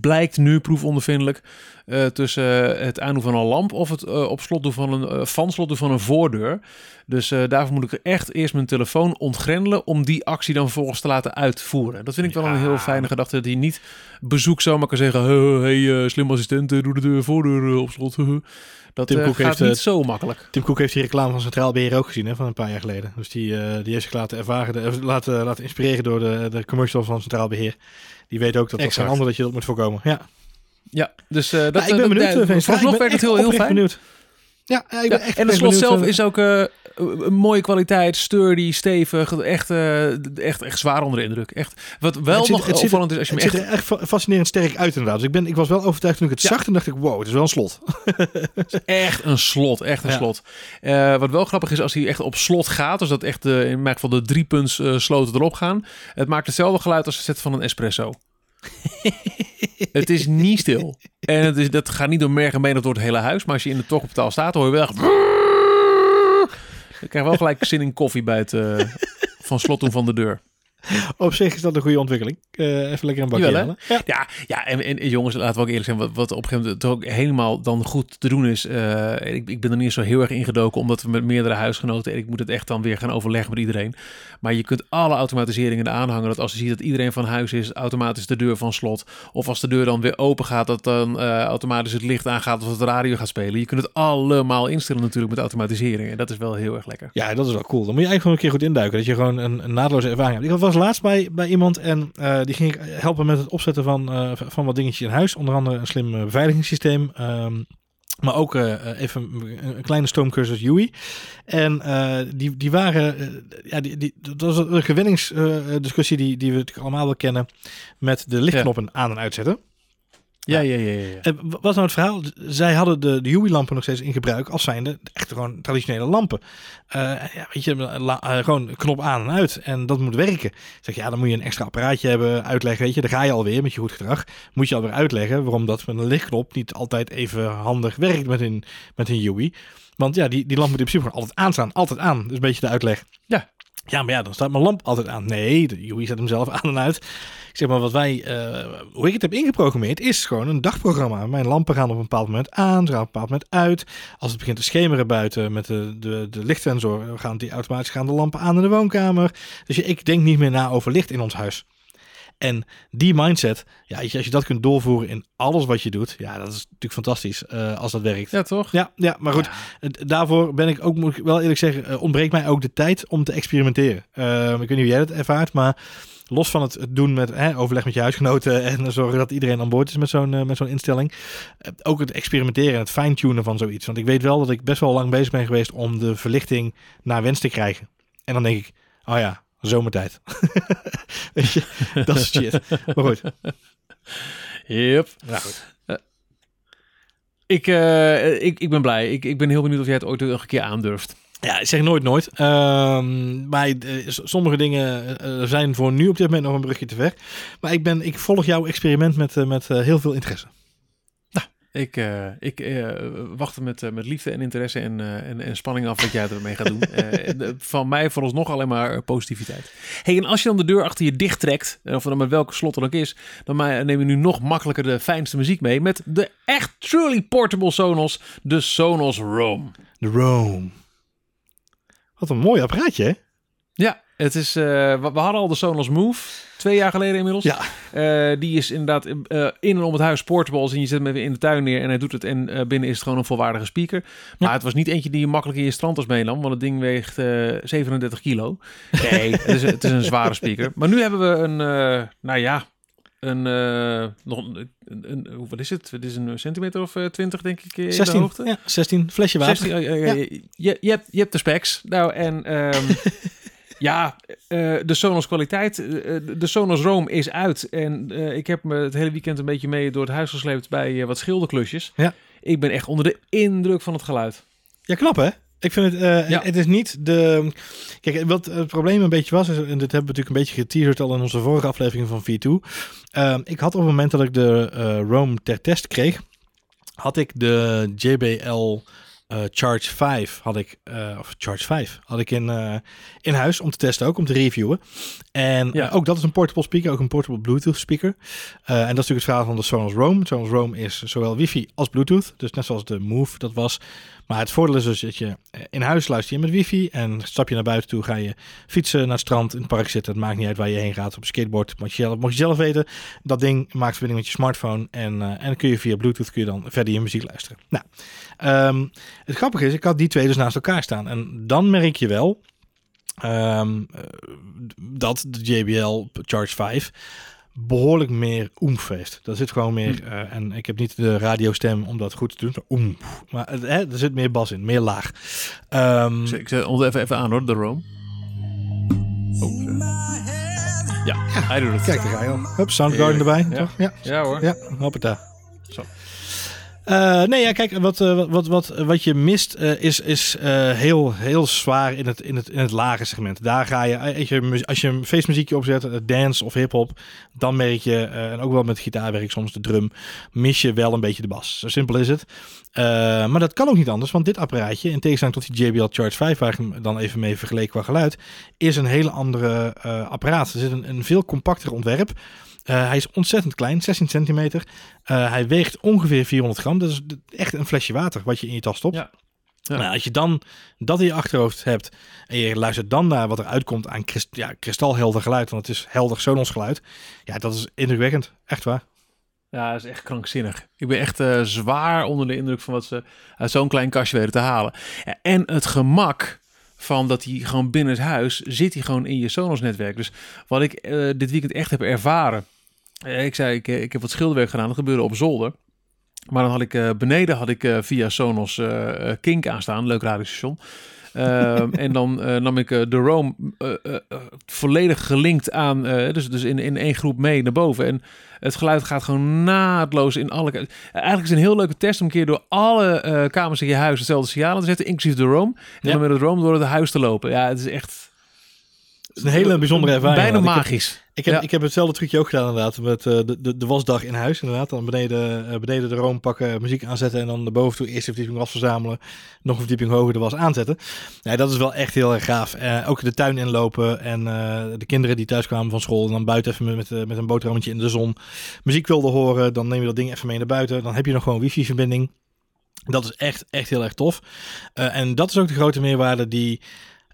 blijkt nu proefondervindelijk, eh, tussen het aandoen van een lamp of het op slot doen van een van slot doen van een voordeur. Dus daarvoor moet ik echt eerst mijn telefoon ontgrendelen om die actie dan vervolgens te laten uitvoeren. Dat vind ik wel een heel fijne gedachte, dat hij niet bezoek zomaar kan zeggen, "Huh, hey slim assistent, doe de deur, voordeur op slot. Huh, huh." Dat Tim eh, Cook gaat heeft, niet zo makkelijk. Tim Cook heeft die reclame van Centraal Beheer ook gezien hè, van een paar jaar geleden. Dus die, eh, die heeft zich laten ervaren, de- eh, laten, laten inspireren door de, de commercial van Centraal Beheer. Die weet ook dat dat geen ander dat je dat moet voorkomen. Ja, Ja, dus eh, dat, Nou, ik ben benieuwd. Vooralsnog Ik ben werkt het echt heel, heel fijn. benieuwd. Ja, ja, ik ben Ja, echt en het slot zelf eh, is ook eh, een mooie kwaliteit, sturdy, stevig, echt, eh, echt, echt zwaar onder de indruk. Echt. Wat wel Het nog opvallend is als je Het ziet echt... er echt fa- fascinerend sterk uit inderdaad. Dus ik, ben, ik was wel overtuigd toen ik het Ja. zag. Toen dacht ik, wow, het is wel een slot. Echt een slot, echt een Ja. slot. Wat wel grappig is, als hij echt op slot gaat, dus dat echt de, in mijn geval de drie punts sloten erop gaan, het maakt hetzelfde geluid als het zetten van een espresso. het is niet stil. En het is, dat gaat niet door merg en been door het hele huis, maar als je in de tochtoptaal staat, hoor je wel echt... Ik krijg wel gelijk zin in koffie bij het eh, van slot van de deur. Op zich is dat een goede ontwikkeling. Eh, even lekker een bakje Jawel, hè? halen. Ja. Ja, ja en, en jongens, laten we ook eerlijk zijn, wat, wat op een gegeven moment toch ook helemaal dan goed te doen is. eh, ik, ik ben er niet zo heel erg ingedoken, omdat we met meerdere huisgenoten, en ik moet het echt dan weer gaan overleggen met iedereen. Maar je kunt alle automatiseringen eraan hangen, dat als je ziet dat iedereen van huis is, automatisch de deur van slot. Of als de deur dan weer open gaat, dat dan eh, automatisch het licht aangaat of het de radio gaat spelen. Je kunt het allemaal instellen natuurlijk met automatisering. En dat is wel heel erg lekker. Ja, dat is wel cool. Dan moet je eigenlijk gewoon een keer goed induiken. Dat je gewoon een, een naadloze ervaring hebt. Ik was laatst bij, bij iemand en eh, die ging ik helpen met het opzetten van, eh, van wat dingetjes in huis. Onder andere een slim eh, beveiligingssysteem. ehm, maar ook even een, kleine stoomcursus UI. En die, die waren, ja, die, die, dat was een gewenningsdiscussie die, die we natuurlijk allemaal wel kennen. Met de lichtknoppen aan en uitzetten. Ja, ja, ja. ja, ja. Wat nou het verhaal? Zij hadden de, de UI-lampen nog steeds in gebruik als zijnde echt gewoon traditionele lampen. Eh, ja, weet je, la- eh, gewoon knop aan en uit en dat moet werken. Ik zeg, ja, dan moet je een extra apparaatje hebben, uitleggen, weet je. Dan ga je alweer met je goed gedrag. Moet je alweer uitleggen waarom dat met een lichtknop niet altijd even handig werkt met een, met een UI. Want ja, die, die lamp moet in principe gewoon altijd aanstaan, altijd aan. Dat is een beetje de uitleg. Ja. Ja, maar ja, dan staat mijn lamp altijd aan. Nee, de UI zet hem zelf aan en uit. Ik zeg maar, wat wij, eh, hoe ik het heb ingeprogrammeerd, is gewoon een dagprogramma. Mijn lampen gaan op een bepaald moment aan, ze gaan op een bepaald moment uit. Als het begint te schemeren buiten met de, de, de lichtsensor, gaan die automatisch gaan de lampen aan in de woonkamer. Dus ik denk niet meer na over licht in ons huis. En die mindset, ja, als je, als je dat kunt doorvoeren in alles wat je doet, ja, dat is natuurlijk fantastisch eh, als dat werkt. Ja, toch? Ja, ja, maar goed, Ja. daarvoor ben ik ook, moet ik wel eerlijk zeggen, eh, ontbreekt mij ook de tijd om te experimenteren. Eh, ik weet niet hoe jij dat ervaart, maar los van het, doen met hè, overleg met je huisgenoten en zorgen dat iedereen aan boord is met zo'n eh, met zo'n instelling, ook het experimenteren en het fine-tunen van zoiets. Want ik weet wel dat ik best wel lang bezig ben geweest om de verlichting naar wens te krijgen. En dan denk ik, oh ja, zomertijd. weet je, dat is shit. Maar goed, Yep. ja, goed. Ik, eh, ik, ik ben blij. Ik, ik ben heel benieuwd of jij het ooit nog een keer aandurft. Ja, ik zeg nooit nooit. Ehm, maar eh, sommige dingen eh, zijn voor nu op dit moment nog een brugje te ver. Maar ik, ben, ik volg jouw experiment met, eh, met eh, heel veel interesse. Ik, eh, ik eh, wacht met, eh, met liefde en interesse en, en, en spanning af wat jij ermee gaat doen. Van mij vooralsnog alleen maar positiviteit. Hey, en als je dan de deur achter je dicht trekt, of dan met welke slot dan ook is, dan neem je nu nog makkelijker de fijnste muziek mee met de echt truly portable Sonos, de Sonos Roam. De Rome. Wat een mooi apparaatje, hè? Ja, het is, eh, we, hadden al de Sonos Move, twee jaar geleden inmiddels. Ja. Eh, die is inderdaad eh, in en om het huis portable. En je zet hem even in de tuin neer en hij doet het. En binnen is het gewoon een volwaardige speaker. Maar Ja. het was niet eentje die je makkelijk in je strandtas meenam. Want het ding weegt eh 37 kilo. Nee, het, is, het is een zware speaker. Maar nu hebben we een, nou ja, een, nog een, een, wat is het? Het is een centimeter of 20 denk ik in de 16. hoogte. Ja, 16. Flesje water. 16, eh, eh, eh, je, je, hebt, je hebt de specs. Nou, en ehm, ja, eh, de Sonos kwaliteit. eh, de Sonos Roam is uit. En eh, ik heb me het hele weekend een beetje mee door het huis gesleept bij eh, wat schilderklusjes. Ja. Ik ben echt onder de indruk van het geluid. Ja, knap hè? Ik vind het, eh, Ja. het is niet de... Kijk, wat het probleem een beetje was, is, en dit hebben we natuurlijk een beetje geteaserd al in onze vorige aflevering van V2. Ehm, ik had op het moment dat ik de eh Rome ter test kreeg, had ik de JBL eh, Charge 5 had ik, eh, of Charge 5 had ik in, eh, in huis om te testen ook, om te reviewen. En Ja. ook dat is een portable speaker, ook een portable Bluetooth speaker. En dat is natuurlijk het verhaal van de Sonos Roam. Sonos Roam is zowel wifi als Bluetooth, dus net zoals de Move dat was. Maar het voordeel is dus dat je in huis luister je met wifi en stap je naar buiten toe, ga je fietsen naar het strand, in het park zitten. Het maakt niet uit waar je heen gaat, op skateboard. Moet je zelf, moet je zelf weten. Dat ding maakt verbinding met je smartphone en, en dan kun je via Bluetooth kun je dan verder je muziek luisteren. Nou, ehm, het grappige is, ik had die twee dus naast elkaar staan. En dan merk je wel ehm, eh, dat de JBL Charge 5 behoorlijk meer oemf heeft. Dat zit gewoon meer, eh, en ik heb niet de radiostem om dat goed te doen, maar oemf. Maar het- hè, er zit meer bas in, meer laag. Ehm, Ik zet- Ik zet ons even, even aan hoor, de Rome. Oh. Ja, hij doet het. kijk, daar ga je al. Hup, Soundgarden erbij. Ja. toch? Ja, Ja hoor. Ja, hoppata. Zo. Eh, nee, ja, kijk, wat, eh, wat, wat, wat, wat je mist eh, is, is heel, heel zwaar in het, in, het, in het lage segment. Daar ga je, als je, als je een feestmuziekje opzet, dance of hip-hop, dan merk je, en ook wel met gitaarwerk, soms de drum, mis je wel een beetje de bas. Zo simpel is het. Maar dat kan ook niet anders, want dit apparaatje, in tegenstelling tot die JBL Charge 5, waar ik hem dan even mee vergeleken qua geluid, is een hele andere apparaat. Er zit een, een veel compacter ontwerp. Eh, hij is ontzettend klein, 16 centimeter. Eh, hij weegt ongeveer 400 gram. Dat is echt een flesje water wat je in je tas stopt. Ja. Ja. Nou, als je dan dat in je achterhoofd hebt en je luistert dan naar wat er uitkomt aan krist ja, kristalhelder geluid, want het is helder Sonos geluid. Ja, dat is indrukwekkend. Echt waar. Ja, dat is echt krankzinnig. Ik ben echt eh, zwaar onder de indruk van wat ze uit zo'n klein kastje weten te halen. Ja, en het gemak van dat hij gewoon binnen het huis zit hij gewoon in je Sonos-netwerk. Dus wat ik dit weekend echt heb ervaren. Eh, ik zei, ik, eh, ik heb wat schilderwerk gedaan. Dat gebeurde op zolder. Maar dan had ik eh, beneden had ik via Sonos eh, Kink aanstaan, leuk radiostation. Ehm, en dan nam ik de Rome volledig gelinkt aan, dus, dus in, in één groep mee naar boven. En het geluid gaat gewoon naadloos in alle... Eigenlijk is het een heel leuke test om een keer door alle kamers in je huis hetzelfde signaal te zetten, inclusief de Rome. En Ja. dan met het Rome door het huis te lopen. Ja, het is echt... Is een hele bijzondere ervaring. Bijna want ik heb- magisch. Ik heb, Ja. ik heb hetzelfde trucje ook gedaan inderdaad. Met eh, de, de, de wasdag in huis inderdaad. Dan beneden, eh, beneden de room pakken, muziek aanzetten. En dan de boven toe eerste verdieping was verzamelen. Nog een verdieping hoger de was aanzetten. Nee, dat is wel echt heel erg gaaf. Eh, ook de tuin inlopen. En de kinderen die thuis kwamen van school. En dan buiten even met, met, een boterhammetje in de zon. Muziek wilden horen. Dan neem je dat ding even mee naar buiten. Dan heb je nog gewoon wifi verbinding. Dat is echt, echt heel erg tof. En dat is ook de grote meerwaarde die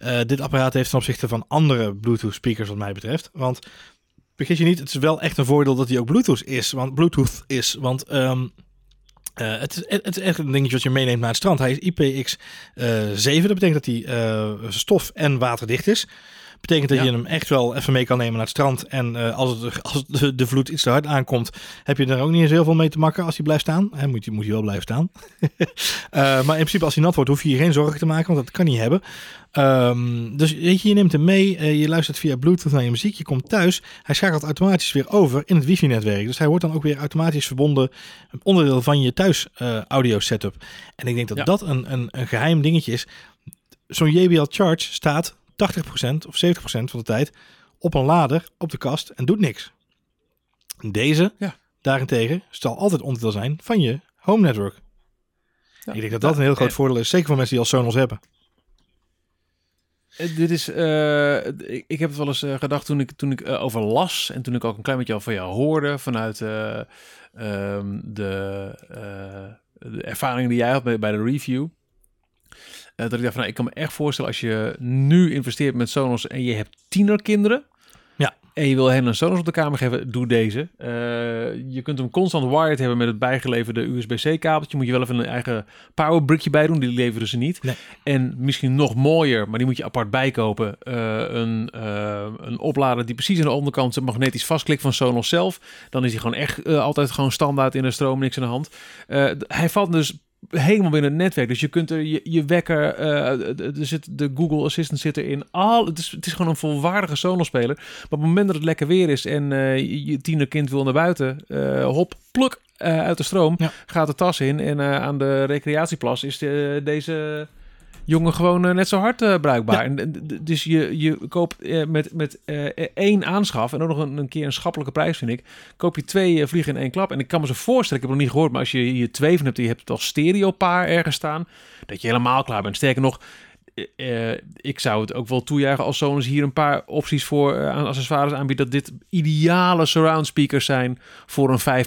eh, dit apparaat heeft ten opzichte van andere Bluetooth speakers wat mij betreft. Want vergis je niet, het is wel echt een voordeel dat hij ook Bluetooth is. Want Bluetooth is, want ehm, eh, het, is, het is echt een dingetje wat je meeneemt naar het strand. Hij is IPX7, dat betekent dat hij eh, stof- en waterdicht is. Betekent dat Ja. je hem echt wel even mee kan nemen naar het strand. En eh, als, het, als de, de vloed iets te hard aankomt, heb je er ook niet eens heel veel mee te makken als hij blijft staan. Moet, moet hij wel blijven staan. Eh, maar in principe als hij nat wordt, hoef je je geen zorgen te maken, want dat kan niet hebben. Ehm, dus weet je, je neemt hem mee, eh, je luistert via Bluetooth naar je muziek, je komt thuis. Hij schakelt automatisch weer over in het wifi-netwerk. Dus hij wordt dan ook weer automatisch verbonden, een onderdeel van je thuis audio setup. En ik denk dat Ja. dat een, een, een geheim dingetje is. Zo'n JBL Charge staat 80% of 70% van de tijd op een lader op de kast en doet niks. Deze Ja. daarentegen zal altijd onderdeel zijn van je home network. Ja. Ik denk dat dat een heel groot Ja. voordeel is, zeker voor mensen die al Sonos hebben. Eh, Dit is, eh, ik, ik heb het wel eens eh, gedacht toen ik, toen ik eh, over las en toen ik ook een klein beetje al van jou hoorde vanuit eh, ehm, de, eh, de ervaringen die jij had bij, bij de review. Eh, dat ik dacht van, nou, ik kan me echt voorstellen als je nu investeert met Sonos en je hebt tienerkinderen. Ja. En je wil hen een Sonos op de kamer geven, doe deze. Eh, je kunt hem constant wired hebben met het bijgeleverde USB-C kabeltje. Moet je wel even een eigen powerbrickje bij doen, die leveren ze niet. Nee. En misschien nog mooier, maar die moet je apart bijkopen. eh, een, een oplader die precies aan de onderkant magnetisch vastklikt van Sonos zelf. Dan is hij gewoon echt altijd gewoon standaard in de stroom, niks aan de hand. Hij valt dus helemaal binnen het netwerk. Dus je kunt er je, je wekker, eh, er zit de Google Assistant zit erin. Al, het, is, het is gewoon een volwaardige Sonos-speler. Maar op het moment dat het lekker weer is en eh, je, je tienerkind wil naar buiten, eh, hop, pluk uit de stroom, Ja. gaat de tas in en aan de recreatieplas is de, deze jongen gewoon eh, net zo hard eh, bruikbaar. En, d- dus je, je koopt eh, met, met eh, één aanschaf en ook nog een, een keer een schappelijke prijs, vind ik. Koop je twee eh, vliegen in één klap. En ik kan me zo voorstellen, ik heb het nog niet gehoord, maar als je hier twee van hebt je hebt het als stereopaar ergens staan, dat je helemaal klaar bent. Sterker nog, eh, eh, ik zou het ook wel toejuichen als Sonos hier een paar opties voor eh, aan accessoires aanbiedt. Dat dit ideale surround speakers zijn voor een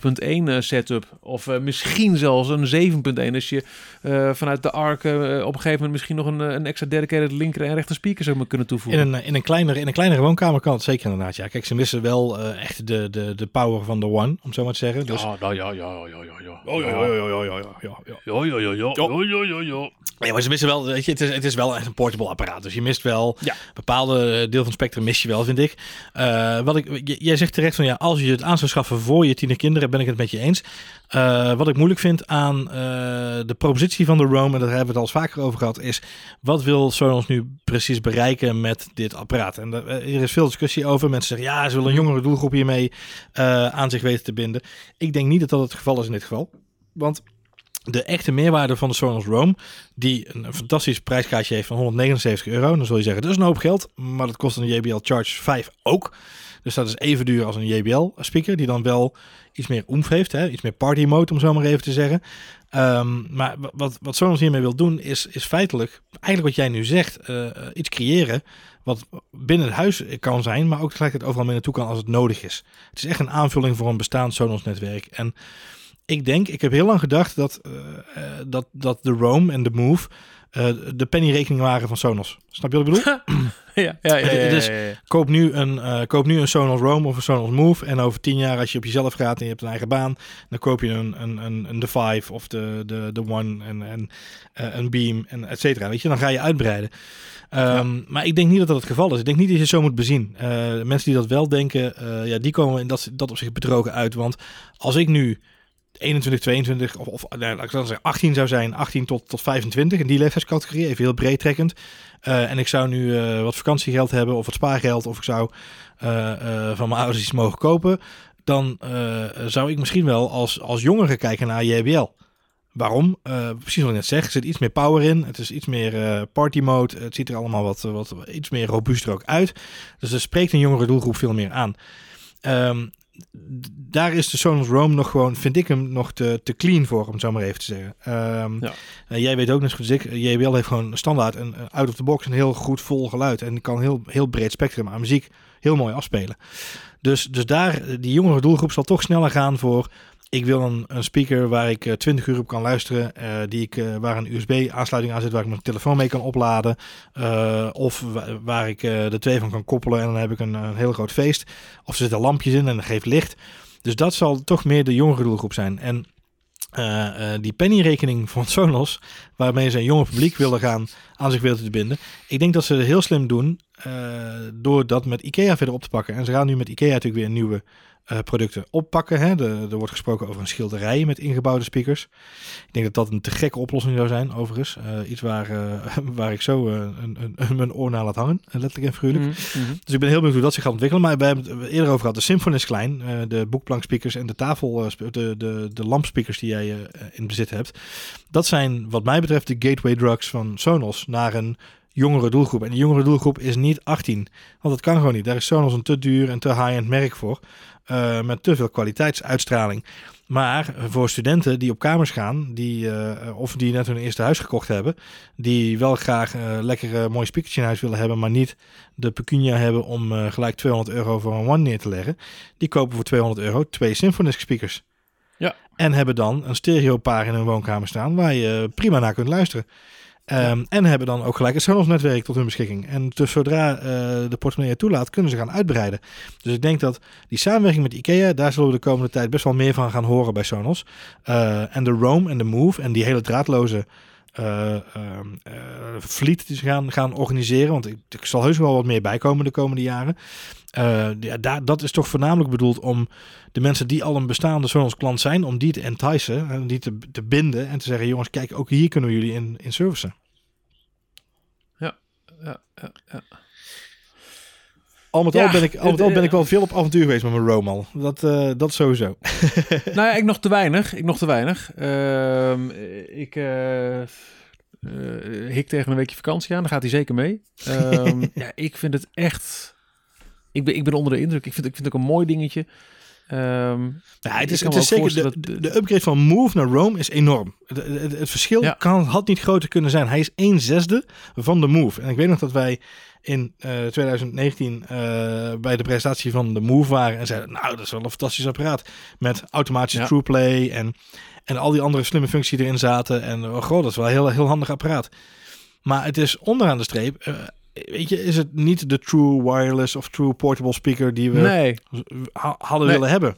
5.1 eh, setup. Of eh, misschien zelfs een 7.1. Als je eh, vanuit de ARC op een gegeven moment misschien nog een, een extra dedicated linker en rechter speaker zou kunnen In toevoegen. een, in, een kleinere, in een kleinere woonkamer kan het zeker inderdaad. Ja, kijk, ze missen wel eh, echt de, de, de power van de One, om het zo maar te zeggen. Dus, ja, nou, ja, ja, ja, ja, ja. Oh, ja, ja, ja, ja, ja, ja, ja. Ja, ja, ja, ja, ja, ja, ja, ja. Nee, maar ze missen wel, weet je, het is, het is wel echt een portable apparaat. Dus je mist wel, Ja. bepaalde deel van het spectrum mis je wel, vind ik. Eh, wat ik jij zegt terecht van ja, als je het aan zou schaffen voor je tiener kinderen, ben ik het met je eens. Eh, wat ik moeilijk vind aan eh, de propositie van de Roam, en daar hebben we het al eens vaker over gehad, is wat wil Sonos nu precies bereiken met dit apparaat? En er is veel discussie over. Mensen zeggen ja, ze willen een jongere doelgroep hiermee aan zich weten te binden. Ik denk niet dat dat het geval is in dit geval. Want de echte meerwaarde van de Sonos Roam, die een, fantastisch prijskaartje heeft van 179 euro. Dan zul je zeggen, dat is een hoop geld, maar dat kost een JBL Charge 5 ook. Dus dat is even duur als een JBL speaker, die dan wel iets meer oemf heeft, hè? iets meer party mode om zo maar even te zeggen. Ehm, maar wa- wat, wat Sonos hiermee wil doen, is, is feitelijk, eigenlijk wat jij nu zegt, eh, eh, iets creëren wat binnen het huis kan zijn, maar ook tegelijkertijd overal mee naartoe kan als het nodig is. Het is echt een aanvulling voor een bestaand Sonos netwerk. En ik denk, ik heb heel lang gedacht dat, eh, eh, dat, dat de Roam en de Move eh, de pennyrekening waren van Sonos. Snap je wat ik bedoel? Ja, ja, ja, ja. koop, nu een, koop nu een Sonos Roam of een Sonos Move. En over tien jaar, als je op jezelf gaat en je hebt een eigen baan, dan koop je een, een, een, een The Five of de, de, de One en, en een Beam en et cetera. Weet je, dan ga je uitbreiden. Ehm, Maar ik denk niet dat dat het geval is. Ik denk niet dat je zo moet bezien. Eh, mensen die dat wel denken, ja, die komen in dat, dat op zich bedrogen uit. Want als ik nu 21, 22 of, of nee, laat ik dan zeggen 18 zou zijn, 18 tot, tot 25 in die leeftijdscategorie, even heel breed trekkend. Eh, en ik zou nu eh, wat vakantiegeld hebben of wat spaargeld of ik zou eh, van mijn ouders iets mogen kopen, dan zou ik misschien wel als, als jongere kijken naar JBL. Waarom? Precies wat ik net zeg, er zit iets meer power in, het is iets meer party mode, het ziet er allemaal wat, wat iets meer robuuster ook uit. Dus er spreekt een jongere doelgroep veel meer aan. Ehm, daar is de Sonos Roam nog gewoon, vind ik hem nog te, te clean voor, om het zo maar even te zeggen. Ehm, Ja. eh, jij weet ook net zo goed als ik, JBL heeft gewoon standaard een een out of the box een heel goed vol geluid en kan heel, heel breed spectrum aan muziek heel mooi afspelen. Dus, dus daar, eh, die jongere doelgroep zal toch sneller gaan voor. Ik wil een, een speaker waar ik eh, 20 uur op kan luisteren. eh, die ik, eh, waar een USB-aansluiting aan zit, waar ik mijn telefoon mee kan opladen. eh, of wa- waar ik eh, de twee van kan koppelen en dan heb ik een, een heel groot feest. Of er zitten lampjes in en dat geeft licht. Dus dat zal toch meer de jongere doelgroep zijn. En eh, eh, die pennyrekening van Sonos, waarmee ze een jonge publiek willen gaan aan zich willen te binden. Ik denk dat ze het heel slim doen eh, door dat met IKEA verder op te pakken. En ze gaan nu met IKEA natuurlijk weer nieuwe eh, producten oppakken. Hè. De, er wordt gesproken over een schilderij met ingebouwde speakers. Ik denk dat dat een te gekke oplossing zou zijn, overigens. Eh, iets waar, eh, waar ik zo een, een, mijn oor naar laat hangen, letterlijk en figuurlijk. Mhm, mhm. Dus ik ben heel benieuwd hoe dat zich gaat ontwikkelen. Maar we hebben het eerder over gehad. De Symphony is klein. de boekplankspeakers en de tafel, de, de, de lampspeakers die jij in bezit hebt. Dat zijn wat mij betreft de gateway drugs van Sonos naar een jongere doelgroep. En die jongere doelgroep is niet 18. Want dat kan gewoon niet. Daar is Sonos een te duur en te high-end merk voor. Eh, met te veel kwaliteitsuitstraling. Maar voor studenten die op kamers gaan, die, eh, of die net hun eerste huis gekocht hebben, die wel graag eh lekker een mooi speakertje in huis willen hebben, maar niet de pecunia hebben om eh, gelijk 200 euro voor een One neer te leggen, die kopen voor 200 euro twee Symfonisk speakers. Ja. En hebben dan een stereopaar in hun woonkamer staan waar je prima naar kunt luisteren. Ehm, En hebben dan ook gelijk het Sonos netwerk tot hun beschikking. En dus zodra eh, de portemonnee toelaat, kunnen ze gaan uitbreiden. Dus ik denk dat die samenwerking met IKEA, daar zullen we de komende tijd best wel meer van gaan horen bij Sonos. Eh, en de Roam en de Move en die hele draadloze eh, fleet die ze gaan, gaan organiseren. Want ik, ik zal heus wel wat meer bijkomen de komende jaren. Eh, ja, daar, dat is toch voornamelijk bedoeld om de mensen die al een bestaande Sonos klant zijn, om die te enticen en die te, binden en te zeggen, jongens, kijk, ook hier kunnen we jullie in, in servicen. Ja, ja, ja. Al met Ja, al ben ik, al met al ben ik eh, wel veel op avontuur geweest met mijn Roam al. Dat, eh, dat sowieso. nou ja, ik nog te weinig. Ik nog te weinig. Ehm, ik, eh, eh, hik tegen een weekje vakantie aan. Dan gaat hij zeker mee. Ehm, ja, ik vind het echt... Ik ben, ik ben onder de indruk. Ik vind, ik vind het ook een mooi dingetje. Ehm, Ja, het is, het is zeker de, de, dat- de upgrade van Move naar Rome is enorm. Het, het, het verschil Ja. kan, had niet groter kunnen zijn. Hij is 1 zesde van de Move. En ik weet nog dat wij in eh, 2019 eh, bij de presentatie van de Move waren en zeiden, nou, dat is wel een fantastisch apparaat. Met automatische Ja. TruePlay en, en al die andere slimme functies die erin zaten. En oh, goh, dat is wel een heel, heel handig apparaat. Maar het is onderaan de streep... eh, Weet je, is het niet de true wireless of true portable speaker die we nee, hadden Nee. willen hebben.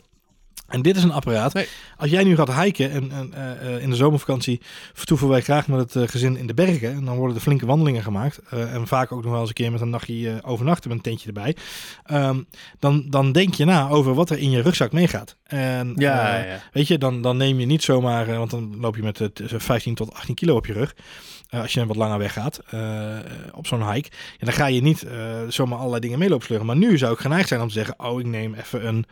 En dit is een apparaat. Nee. Als jij nu gaat hiken en, en eh, eh, in de zomervakantie vertoeven wij graag met het eh, gezin in de bergen. En dan worden er flinke wandelingen gemaakt. En vaak ook nog wel eens een keer met een nachtje overnachten met een tentje erbij. Ehm, dan, dan denk je na over wat er in je rugzak meegaat. En ja, ja. Weet je, dan, dan neem je niet zomaar, want dan loop je met het 15 tot 18 kilo op je rug. als je een wat langer weg gaat eh, op zo'n hike. En dan ga je niet zomaar allerlei dingen meelopen sleuren. Maar nu zou ik geneigd zijn om te zeggen, oh, ik neem even een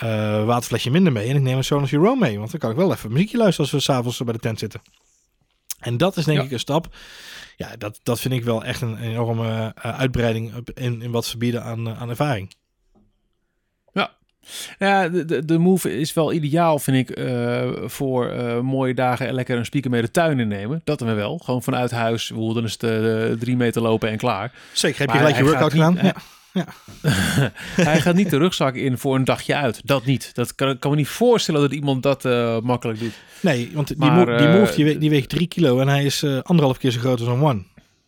eh, waterflesje minder mee. En ik neem een Sonos Hero mee. Want dan kan ik wel even muziekje luisteren als we s'avonds bij de tent zitten. En dat is denk Ja. ik een stap. Ja, dat, dat vind ik wel echt een enorme eh, uitbreiding in, in wat ze bieden aan, eh, aan ervaring. Ja, de, de, de Move is wel ideaal, vind ik, voor mooie dagen en lekker een speaker mee de tuin innemen. Dat dan wel. Gewoon vanuit huis, dan is het drie meter lopen en klaar. Zeker, heb je Maar gelijk je workout gedaan? niet- Ja. Hij gaat niet de rugzak in voor een dagje uit. Dat niet. Dat kan, kan me niet voorstellen dat iemand dat eh, makkelijk doet. Nee, want die, mo- die eh, Move die, we- die weegt 3 kilo en hij is eh, anderhalf keer zo groot als een One.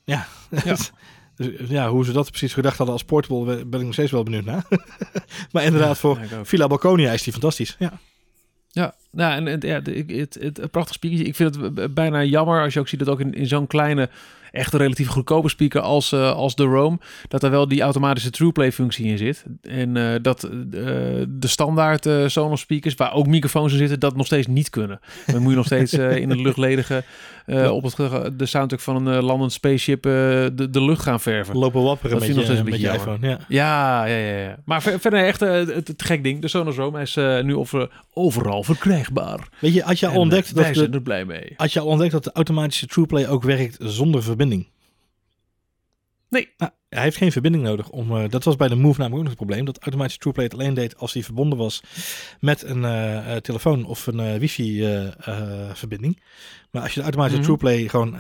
Ja. Ja. dus, ja, hoe ze dat precies gedacht hadden als portable, ben- ik nog steeds wel benieuwd naar. maar inderdaad, voor Ja. Villa Balconia is die fantastisch. Ja. Ja, nou, en, en ja, het, het, het, prachtig speaker. Ik vind het bijna jammer als je ook ziet dat ook in, in zo'n kleine, echt relatief goedkope speaker als, eh, als de Roam, dat er wel die automatische TruePlay functie in zit. En eh, dat eh, de standaard Sonos speakers, waar ook microfoons in zitten, dat nog steeds niet kunnen. Dan moet je nog steeds in het luchtledige op het, de soundtrack van een landend spaceship de, de lucht gaan verven. Lopen wapperen Dat met je, nog steeds een beetje iPhone. Ja. Ja, ja, ja. ja. Maar ver- verder echt het, het gek ding. De Sonos Roam is nu over, overal verkrijgbaar. Weet je, had je En, ontdekt wij dat zijn de, er blij mee. had je al ontdekt dat de automatische TruePlay ook werkt zonder verbinding? Nee. Nou, hij heeft geen verbinding nodig om. eh, dat was bij de Move namelijk ook nog het probleem. Dat automatische TruePlay het alleen deed als hij verbonden was met een eh, eh, telefoon of een eh, wifi-verbinding. maar als je de automatische Mhm. TruePlay gewoon.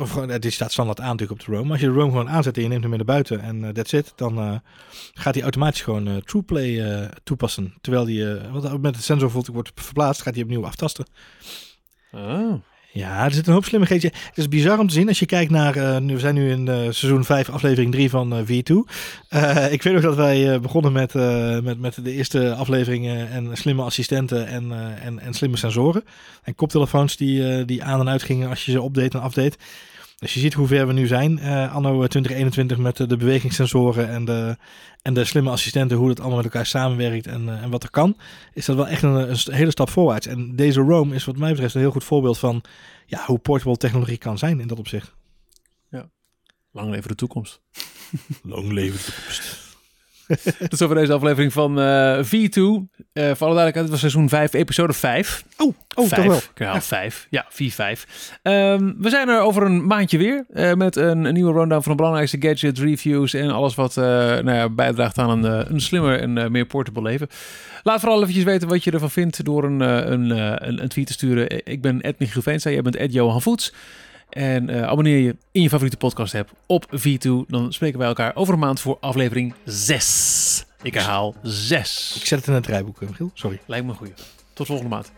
of gewoon, die staat standaard aan natuurlijk op de Roam. Maar als je de Roam gewoon aanzet en je neemt hem mee naar buiten en that's it. Dan gaat hij automatisch gewoon TruePlay toepassen. Terwijl die. want moment dat de sensor wordt verplaatst, gaat hij opnieuw aftasten. Oh. Ja, er zit een hoop slimmigheidje. Het is bizar om te zien als je kijkt naar... eh, we zijn nu in eh, seizoen 5, aflevering 3 van eh, V2. Eh, ik weet nog dat wij begonnen met, met, met de eerste afleveringen... en slimme assistenten en, en, en slimme sensoren. En koptelefoons die, die aan en uit gingen als je ze update en update. Dus je ziet hoe ver we nu zijn, eh, anno 2021... met eh, de bewegingssensoren en de, en de slimme assistenten... hoe dat allemaal met elkaar samenwerkt en, eh, en wat er kan... is dat wel echt een, hele stap voorwaarts. En deze Roam is wat mij betreft een heel goed voorbeeld van ja, hoe portable technologie kan zijn in dat opzicht. Lang leven de toekomst. Long leven de toekomst. Tot zover deze aflevering van eh, V2. Eh voor alle duidelijkheid, het was seizoen 5, episode 5. Oh, oh toch wel. Herhaal vijf. Ja, 4-5. Ehm, we zijn er over een maandje weer. eh, met een, een nieuwe rundown van de belangrijkste gadgets, reviews en alles wat eh, nou ja, bijdraagt aan een, eh, een slimmer en meer portable leven. Laat vooral eventjes weten wat je ervan vindt door een, een, een, een tweet te sturen. Ik ben Ed Michiel Veenstra, jij bent Ed Johan Voets. En eh, abonneer je in je favoriete podcast app op V2. Dan spreken wij elkaar over een maand voor aflevering 6. Ik herhaal 6. Ik zet het in het rijboek, Michiel. Sorry. Lijkt me een goeie. Tot volgende maand.